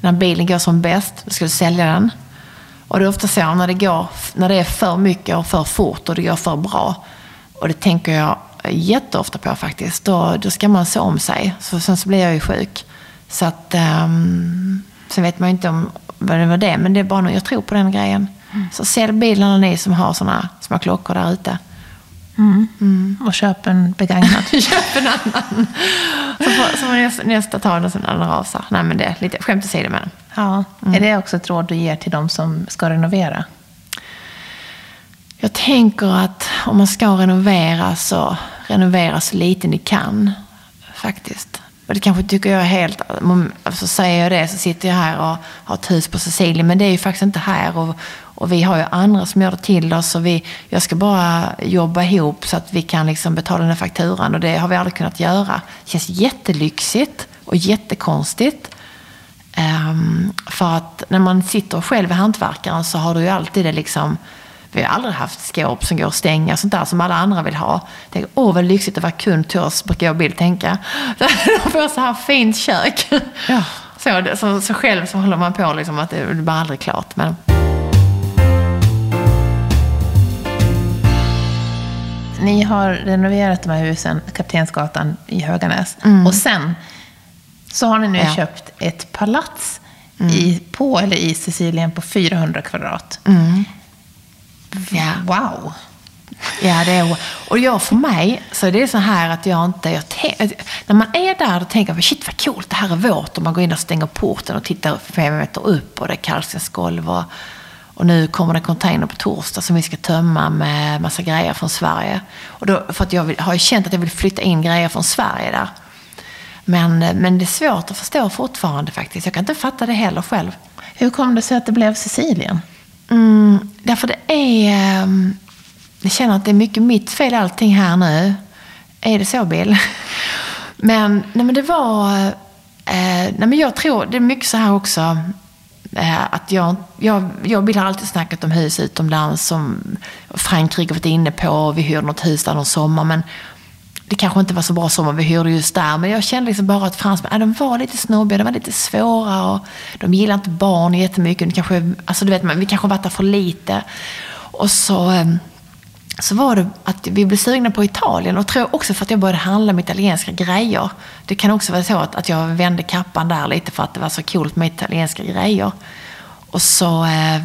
När bilen går som bäst, då ska du sälja den. Och det är ofta så när det, går, när det är för mycket och för fort och det går för bra. Och det tänker jag jätteofta på faktiskt. Då, då ska man se om sig. Så sen så blir jag ju sjuk. Så att, um, sen vet man ju inte om vad det var det. Men det är bara, jag tror på den grejen. Så sälj bilen alla ni som har såna små klockor där ute. Och köp en begagnad. Köp en annan. Så får, så får nästa, nästa ta den sen när den rasar. Nej men det är lite skämt åsido med den. Ja. Är det också ett råd du ger till de som ska renovera? Jag tänker att om man ska renovera så renovera så lite ni kan. Faktiskt. Och det kanske tycker jag är helt... Så alltså säger jag det så sitter jag här och har ett hus på Sicilien. Men det är ju faktiskt inte här. Och, och vi har ju andra som gör det till oss. Och vi, jag ska bara jobba ihop så att vi kan liksom betala den här fakturan. Och det har vi aldrig kunnat göra. Det känns jättelyxigt och jättekonstigt. Um, för att när man sitter själv i hantverkaren så har du ju alltid det liksom... Vi har aldrig haft skåp som går att stänga, sånt där som alla andra vill ha. Tänk, åh vad lyxigt att vara kund till oss, brukar jag och Bill tänka. De får så här fint kök. Ja. Så, så, så själv så håller man på liksom att det blir aldrig klart. Men, Ni har renoverat de här husen, Kaptensgatan i Höganäs. Och sen så har ni nu Ja. köpt ett palats i, på eller i Sicilien på 400 kvadrat ja. Wow! Ja, det är, och jag för mig, så är det så här att jag inte... Jag när man är där då tänker man, shit vad coolt, det här är vårt. Och man går in och stänger porten och tittar fem meter upp och det är kalkstensgolv. Och, och nu kommer det container på torsdag som vi ska tömma med massa grejer från Sverige. Och då, för att jag vill, har ju känt att jag vill flytta in grejer från Sverige där. Men, men det är svårt att förstå fortfarande faktiskt. Jag kan inte fatta det heller själv. Hur kom det sig att det blev Sicilien? Mm, därför det är... Ehm, jag känner att det är mycket mitt fel allting här nu. Är det så, Bill? Men, nej, men det var... Eh, nej, men jag tror, det är mycket så här också. Eh, att jag, jag, jag och Bill har alltid snackat om hus utomlands som Frankrike varit inne på. Vi hyrde något hus där någon sommar. Men det kanske inte var så bra sommar vi hyrde just där. Men jag kände liksom bara att fransmän, äh, de var lite snobbiga, de var lite svåra. Och de gillar inte barn jättemycket. De kanske, alltså du vet, vi kanske varit där för lite. Och så, ehm, så var det att vi blev sugna på Italien. Och tror också för att jag började handla med italienska grejer. Det kan också vara så att, att jag vände kappan där lite för att det var så coolt med italienska grejer. Och så, eh,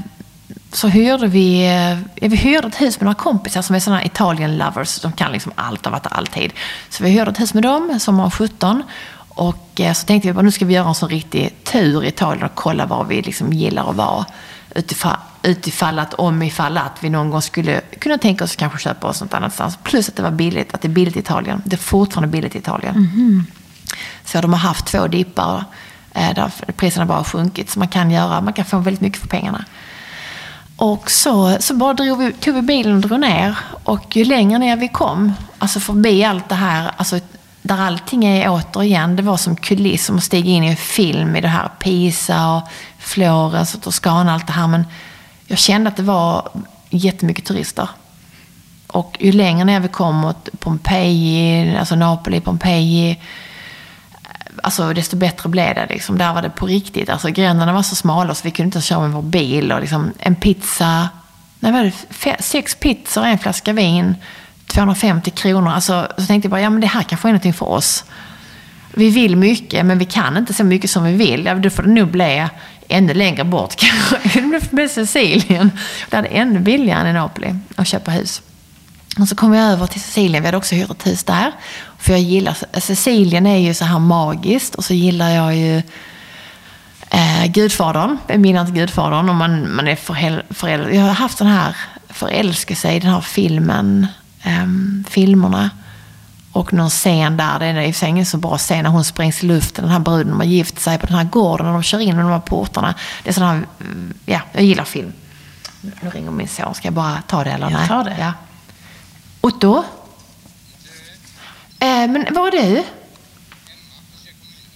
så hyrde vi, eh, ja, vi hyrde ett hus med några kompisar som är sådana Italien lovers. De kan liksom allt och varit alltid. Så vi hyrde ett hus med dem, som var 17. Och eh, så tänkte vi bara, nu ska vi göra en sån riktig tur i Italien och kolla var vi liksom gillar att vara. Utifall, utifall att, om ifall att vi någon gång skulle kunna tänka oss att kanske köpa oss något annanstans. Plus att det var billigt, att det är billigt i Italien. Det är fortfarande billigt i Italien. Så de har haft två dippar eh, där priserna bara har sjunkit. Så man kan, göra, man kan få väldigt mycket för pengarna. Och så, så bara drog vi, tog vi bilen och drog ner. Och ju längre ner vi kom, alltså förbi allt det här, alltså där allting är återigen, det var som kuliss, som att stiga in i en film i det här Pisa och Florens och Toscana och allt det här. Men jag kände att det var jättemycket turister. Och ju längre ner vi kom mot Pompeji, alltså Napoli, Pompeji, alltså desto bättre blev det. Liksom. Där var det på riktigt. Alltså gränderna var så smala så vi kunde inte köra med vår bil. Och liksom, en pizza, nej, vad var det, sex pizzor, en flaska vin, 250 kronor. Alltså, så tänkte jag bara, ja men det här kanske är någonting för oss. Vi vill mycket, men vi kan inte så mycket som vi vill. Ja, då får det nog bli ännu längre bort kanske. Det blir Sicilien. Där är ännu billigare än i Napoli att köpa hus. Och så kom jag över till Sicilien, vi hade också hyrt ett hus där. För jag gillar, Sicilien är ju så här magiskt och så gillar jag ju eh, Gudfadern, minnena till Gudfadern. Och man, man är föräldrad. Jag har haft den här förälskelse i den här filmen, eh, filmerna. Och någon scen där, det är i och ingen så bra scen, när hon sprängs i luften, den här bruden, de har gift sig på den här gården och de kör in genom de här portarna. Det är sån här, ja, jag gillar film. Nu ringer min son, ska jag bara ta det eller jag tar det. Ja. Otto? Eh, men var är du?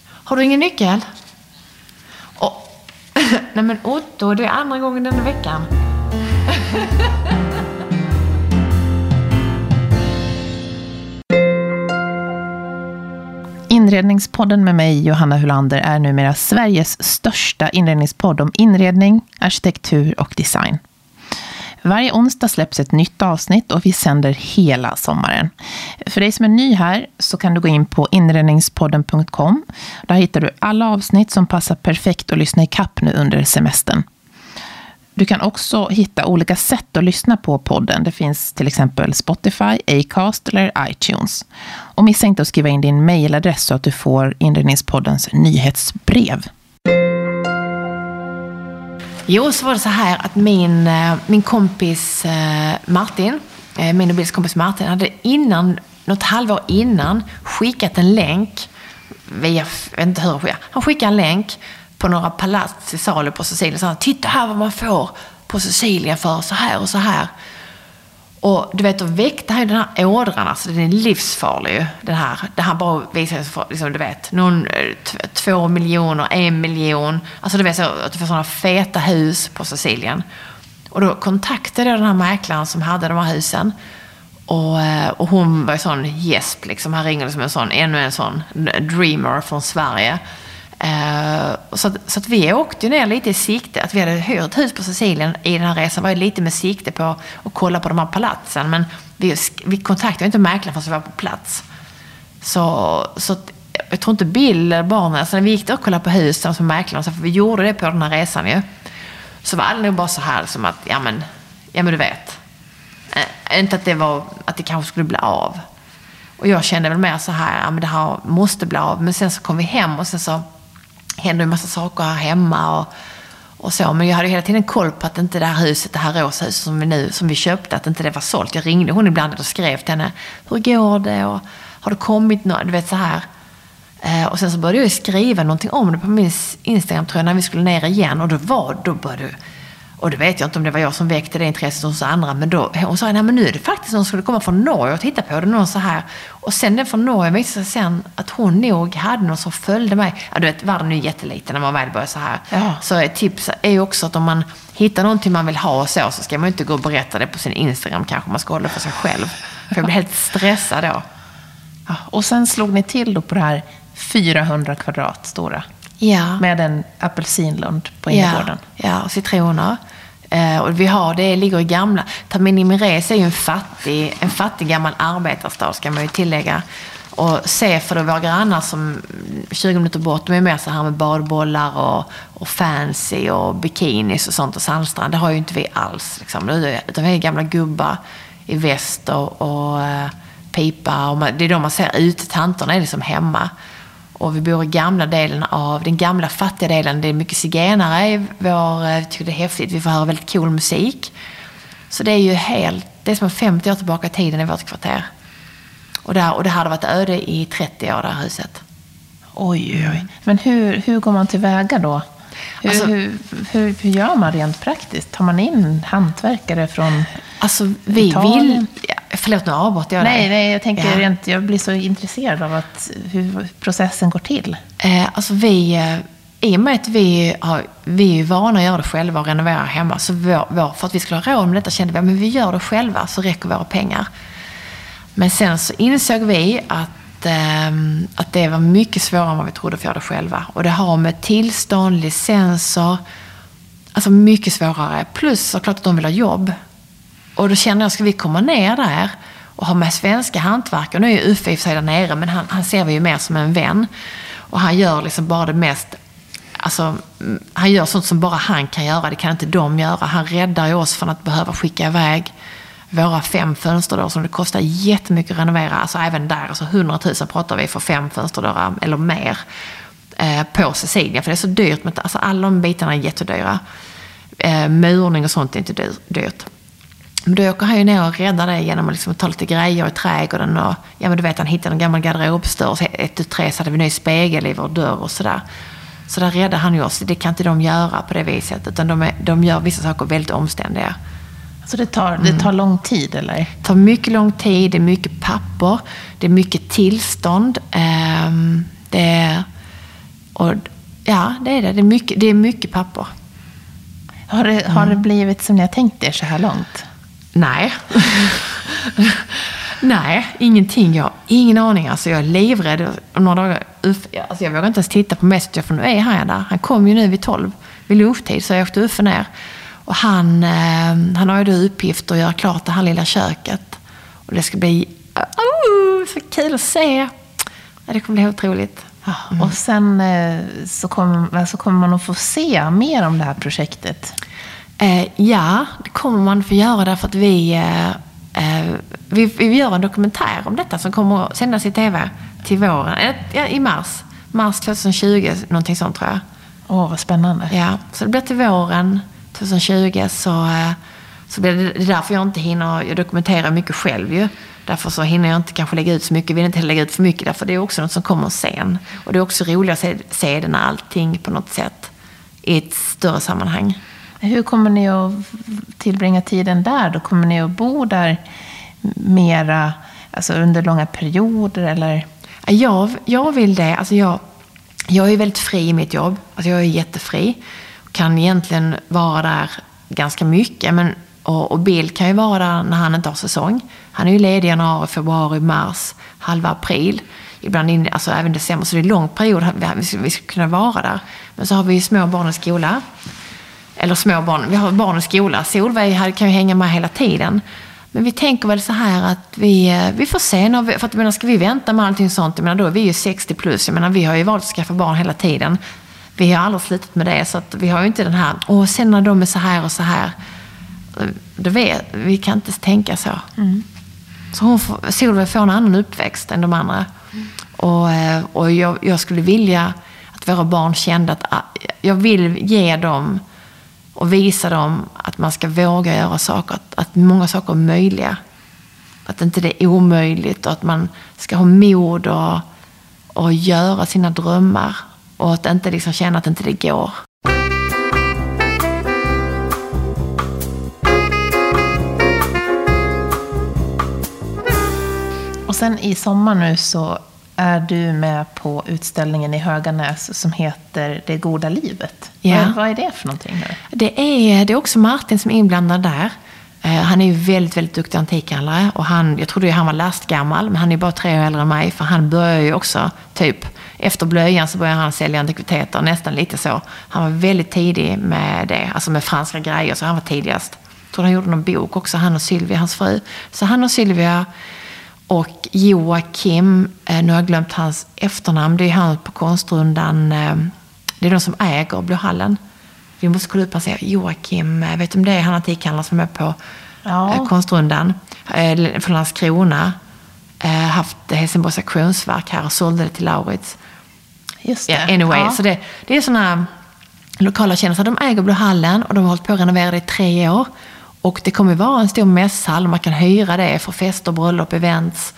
Har du ingen nyckel? Oh. Nej men Otto, det är andra gången denna veckan. Inredningspodden med mig, Johanna Hulander, är numera Sveriges största inredningspodd om inredning, arkitektur och design. Varje onsdag släpps ett nytt avsnitt och vi sänder hela sommaren. För dig som är ny här så kan du gå in på inredningspodden.com. Där hittar du alla avsnitt som passar perfekt att lyssna i kapp nu under semestern. Du kan också hitta olika sätt att lyssna på podden. Det finns till exempel Spotify, Acast eller iTunes. Och missa inte att skriva in din mejladress så att du får Inredningspoddens nyhetsbrev. Jo, så var det så här att min, eh, min kompis eh, Martin, eh, min och Bills kompis Martin, hade innan, något halvår innan skickat en länk via, jag vet inte hur, han skickade en länk på några palats i salu på Sicilien. Så han, titta här vad man får på Sicilien för så här och så här. Och du vet, då väckte han ju den här ådran, alltså den är livsfarlig ju. Den här, det här bara visar sig, liksom, du vet, någon, eh, två miljoner, en miljon. Alltså du vet, så, att du får sådana feta hus på Sicilien. Och då kontaktade jag den här mäklaren som hade de här husen. Och, eh, och hon var ju sån gäsp, liksom. Han ringde som en sån, ännu en sån dreamer från Sverige. Eh, så, att, så att vi åkte ner lite i sikte, att vi hade hyrt hus på Sicilien i den här resan var ju lite med sikte på att kolla på de här palatsen. Men vi, vi kontaktade inte mäklaren förrän vi var på plats. Så, så jag tror inte Bill eller barnen, alltså när vi gick där och kollade på husen som mäklaren, så för vi gjorde det på den här resan ju. Så var det nog bara så här som att, ja men, ja men du vet. Äh, inte att det var, att det kanske skulle bli av. Och jag kände väl mer så här, ja men det här måste bli av. Men sen så kom vi hem och sen så händer en massa saker här hemma och, och så. Men jag hade hela tiden koll på att inte det här huset, det här rosa huset som vi, nu, som vi köpte, att inte det var sålt. Jag ringde hon ibland och skrev till henne, hur går det? Och har det kommit något? Du vet så här. Eh, och sen så började jag skriva någonting om det på min Instagram tror jag, när vi skulle ner igen. Och då var, då började och det vet jag inte om det var jag som väckte det intresset hos andra. Men då, hon sa, nej men nu är det faktiskt någon som skulle komma från Norge och titta på det. Någon så här. Och sen den från Norge visade sig sen att hon nog hade någon som följde mig. Ja, du vet, världen är ju jätteliten när man väl börjar så här. Ja. Så ett tips är ju också att om man hittar någonting man vill ha och så, så ska man ju inte gå och berätta det på sin Instagram kanske. Man ska hålla det för sig själv. För jag blir helt stressad då. Ja, och sen slog ni till då på det här 400 kvadrat stora. Ja. Med en apelsinlund på innergården. Ja, ja och citroner. Eh, och vi har, det ligger i gamla... Taminimires är ju en fattig, en fattig gammal arbetarstad, ska man ju tillägga. Och Sefer och våra grannar som 20 minuter bort, de är mer så här med badbollar och, och fancy och bikinis och sånt och sandstrand. Det har ju inte vi alls. Liksom. Utan vi är gamla gubbar i väst och, och uh, pipa. Och man, det är då man ser ut. Tanterna är liksom hemma. Och vi bor i gamla delen av, den gamla fattiga delen. Det är mycket zigenare i vår, eh, jag tycker det är häftigt. Vi får höra väldigt cool musik. Så det är ju helt, det är som 50 år tillbaka i tiden i vårt kvarter. Och, där, och det hade varit öde i 30 år, det här huset. Oj, oj. Men hur, hur går man tillväga då? Hur, alltså, hur, hur, hur, gör man rent praktiskt? Tar man in hantverkare från Alltså, vi Italien? vill... Förlåt, nu avbröt jag dig. Nej, nej, jag tänker ja. rent, jag blir så intresserad av att, hur processen går till. Eh, alltså vi, eh, i och med att vi, har, vi är vana att göra det själva och renovera hemma, så vår, vår, för att vi skulle ha råd med detta kände vi att vi gör det själva så räcker våra pengar. Men sen så insåg vi att, eh, att det var mycket svårare än vad vi trodde för att göra det själva. Och det har med tillstånd, licenser, alltså mycket svårare. Plus såklart att de vill ha jobb. Och då känner jag, ska vi komma ner där och ha med svenska hantverkare? Nu är ju Uffe i och för sig där nere, men han, han ser vi ju mer som en vän. Och han gör liksom bara det mest Alltså, mm, han gör sånt som bara han kan göra, det kan inte de göra. Han räddar ju oss från att behöva skicka iväg våra fem fönsterdörrar som det kostar jättemycket att renovera. Alltså även där, alltså 100 000 pratar vi för fem fönsterdörrar eller mer eh, på Cecilia. För det är så dyrt. Men, alltså, alla de bitarna är jättedyra. Eh, murning och sånt är inte dyrt. Men då åker han ju ner och räddar det genom att liksom ta lite grejer i trädgården. Och, ja men du vet, han hittade en gammal garderobsdörr. Så ett, tu, tre så hade vi ny spegel i vår dörr och sådär. Så där räddar han ju oss. Det kan inte de göra på det viset. Utan de, är, de gör vissa saker väldigt omständiga. Så det tar, det tar lång tid eller? Det tar mycket lång tid, det är mycket papper, det är mycket tillstånd. Um, det är, och, ja, det är det. Det är mycket, det är mycket papper. Har det, har det blivit som ni har tänkt er så här långt? Nej. Nej, ingenting. Jag har ingen aning. Alltså, jag är livrädd. Några dagar, alltså, jag vågar inte ens titta på Messenger för nu är han där. Han kom ju nu vid tolv, vid lunchtid, så jag åkte Uffe ner. Och han, eh, han har ju då uppgift att göra klart det här lilla köket. Och det ska bli oh, så kul att se. Det kommer bli otroligt. Mm. Och sen eh, så kommer, så kommer man att få se mer om det här projektet. Eh, ja, det kommer man få göra därför att vi, vi, vi gör en dokumentär om detta som kommer att sändas i tv till våren, i mars. Mars 2020, någonting sånt tror jag. Åh, oh, vad spännande. Ja, så det blir till våren 2020 så, så blir det, det är därför jag inte hinner, jag dokumenterar mycket själv ju. Därför så hinner jag inte kanske lägga ut så mycket, vill inte lägga ut för mycket därför det är också något som kommer sen. Och det är också roligt att se, se det när allting på något sätt i ett större sammanhang. Hur kommer ni att tillbringa tiden där? Då kommer ni att bo där mera, alltså under långa perioder eller? Jag, jag vill det. Alltså jag, jag är väldigt fri i mitt jobb. Alltså jag är jättefri. Kan egentligen vara där ganska mycket. Men, och, och Bill kan ju vara där när han inte har säsong. Han är ju ledig i januari, februari, mars, halva april. Ibland in, alltså även december. Så det är en lång period vi skulle vi skulle kunna vara där. Men så har vi ju små barn i skola eller små barn, vi har barn i skola. Solveig kan ju hänga med hela tiden. Men vi tänker väl så här att vi, eh, vi får se. När vi, för att, menar, ska vi vänta med allting sånt, jag menar, då är vi ju 60 plus. Jag menar, vi har ju valt att skaffa barn hela tiden. Vi har aldrig slutat med det. Så att vi har ju inte den här, åh, sen när de är så här och så här. Det vet, vi kan inte tänka så. Mm. Så hon får, Solveig får en annan uppväxt än de andra. Mm. Och, eh, och jag, jag, skulle vilja att våra barn kände att ah, jag vill ge dem och visa dem att man ska våga göra saker, att, att många saker är möjliga. Att inte det är omöjligt och att man ska ha mod och, och göra sina drömmar. Och att inte liksom känna att inte det går. Och sen i sommar nu så är du med på utställningen i Höganäs som heter Det goda livet. Vad, vad är det för någonting? Nu? Det, är, det är också Martin som är inblandad där. Eh, han är ju väldigt, väldigt duktig antikhandlare. Och han, jag trodde ju han var lastgammal, men han är bara tre år äldre än mig. För han börjar ju också, typ, efter blöjan så började han sälja antikviteter, nästan lite så. Han var väldigt tidig med det, alltså med franska grejer, så han var tidigast. Jag tror han gjorde någon bok också, han och Sylvia, hans fru. Så han och Sylvia och Joakim, eh, nu har jag glömt hans efternamn, det är han på Konstrundan, eh, det är de som äger Blåhallen. Vi måste kolla upp och se. Joakim, eh, vet du om det är han antikhandlaren som är med på ja. Konstrundan? Från Landskrona. Haft Helsingborgs auktionsverk här och sålde det till Laurits. Just det. Yeah, anyway, ja. så det, det är sådana lokala kändisar. De äger Blåhallen och de har hållit på att renovera det i tre år. Och det kommer vara en stor mässhall. Man kan hyra det för fester, bröllop, events.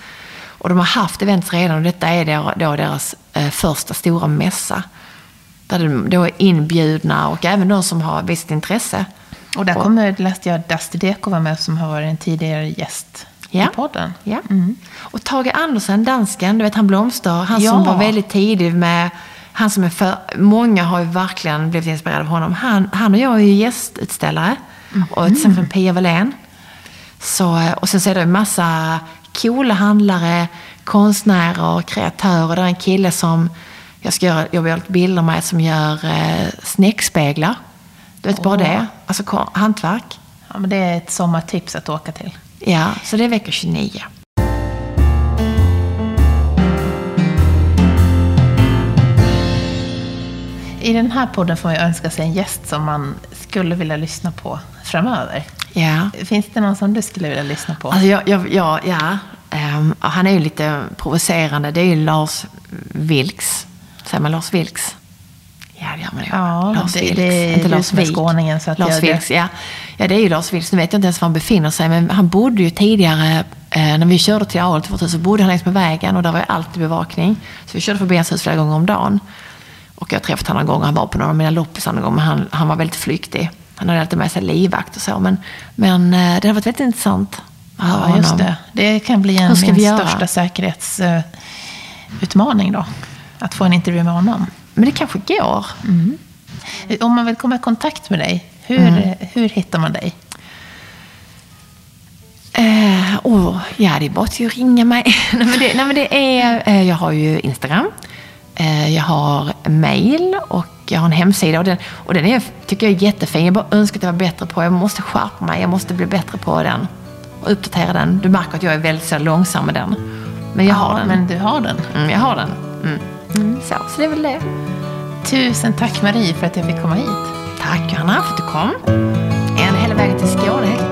Och de har haft events redan och detta är då deras eh, första stora mässa. Där de då är inbjudna och även de som har visst intresse. Och där kommer, läste jag, Dusty Deko vara med som har varit en tidigare gäst ja. i podden. Ja. Mm. Och Tage Andersen, dansken, du vet han Blomster, han ja. som var väldigt tidig med han som är för, många har ju verkligen blivit inspirerade av honom. Han, han och jag är ju gästutställare. Mm. Och till exempel Pia Wallén. Så, och sen så är det en massa coola handlare, konstnärer, kreatörer. Det är en kille som jag ska göra, jobba lite bilder med som gör eh, snäckspeglar. Du vet oh. bara det. Alltså hantverk. Ja, men det är ett sommartips att åka till. Ja, så det är vecka 29. I den här podden får man önska sig en gäst som man skulle vilja lyssna på framöver. Ja. Finns det någon som du skulle vilja lyssna på? Alltså jag, jag, jag, ja, ehm, han är ju lite provocerande. Det är ju Lars Vilks. Säger man Lars Vilks? Ja, det gör man ju. Ja, Lars det- Vilks. det är Inte Lars Wik. skåningen, så att Lars jag- Vilks, ja. Ja, det är ju Lars Vilks. Nu vet jag inte ens var han befinner sig, men han bodde ju tidigare, eh, när vi körde till Arel så bodde han längs med vägen och där var ju alltid bevakning. Så vi körde förbi hans hus flera gånger om dagen. Och jag har träffat honom någon gång, han var på några av mina loppisar någon gång, men han, han var väldigt flyktig. Han hade alltid med sig livvakt och så, men, men eh, det har varit väldigt intressant att höra Ja, just det. Det kan bli en, min största säkerhetsutmaning då. Att få en intervju med honom. Men det kanske går. Om man vill komma i kontakt med dig, hur, Mm. hur hittar man dig? Eh, oh, ja, det är bara att ringa mig. nej, men det, nej, men det är, eh, jag har ju Instagram, eh, jag har mail och jag har en hemsida. Och den, och den är, tycker jag är jättefin. Jag bara önskar att jag var bättre på Jag måste skärpa mig, jag måste bli bättre på den. Och uppdatera den. Du märker att jag är väldigt så långsam med den. Men jag har den. Men du har den. Mm, jag har den. Mm. Mm, så, så det är väl det. Tusen tack Marie för att jag fick komma hit. Tack Johanna för att du kom. En hela vägen till Skåne.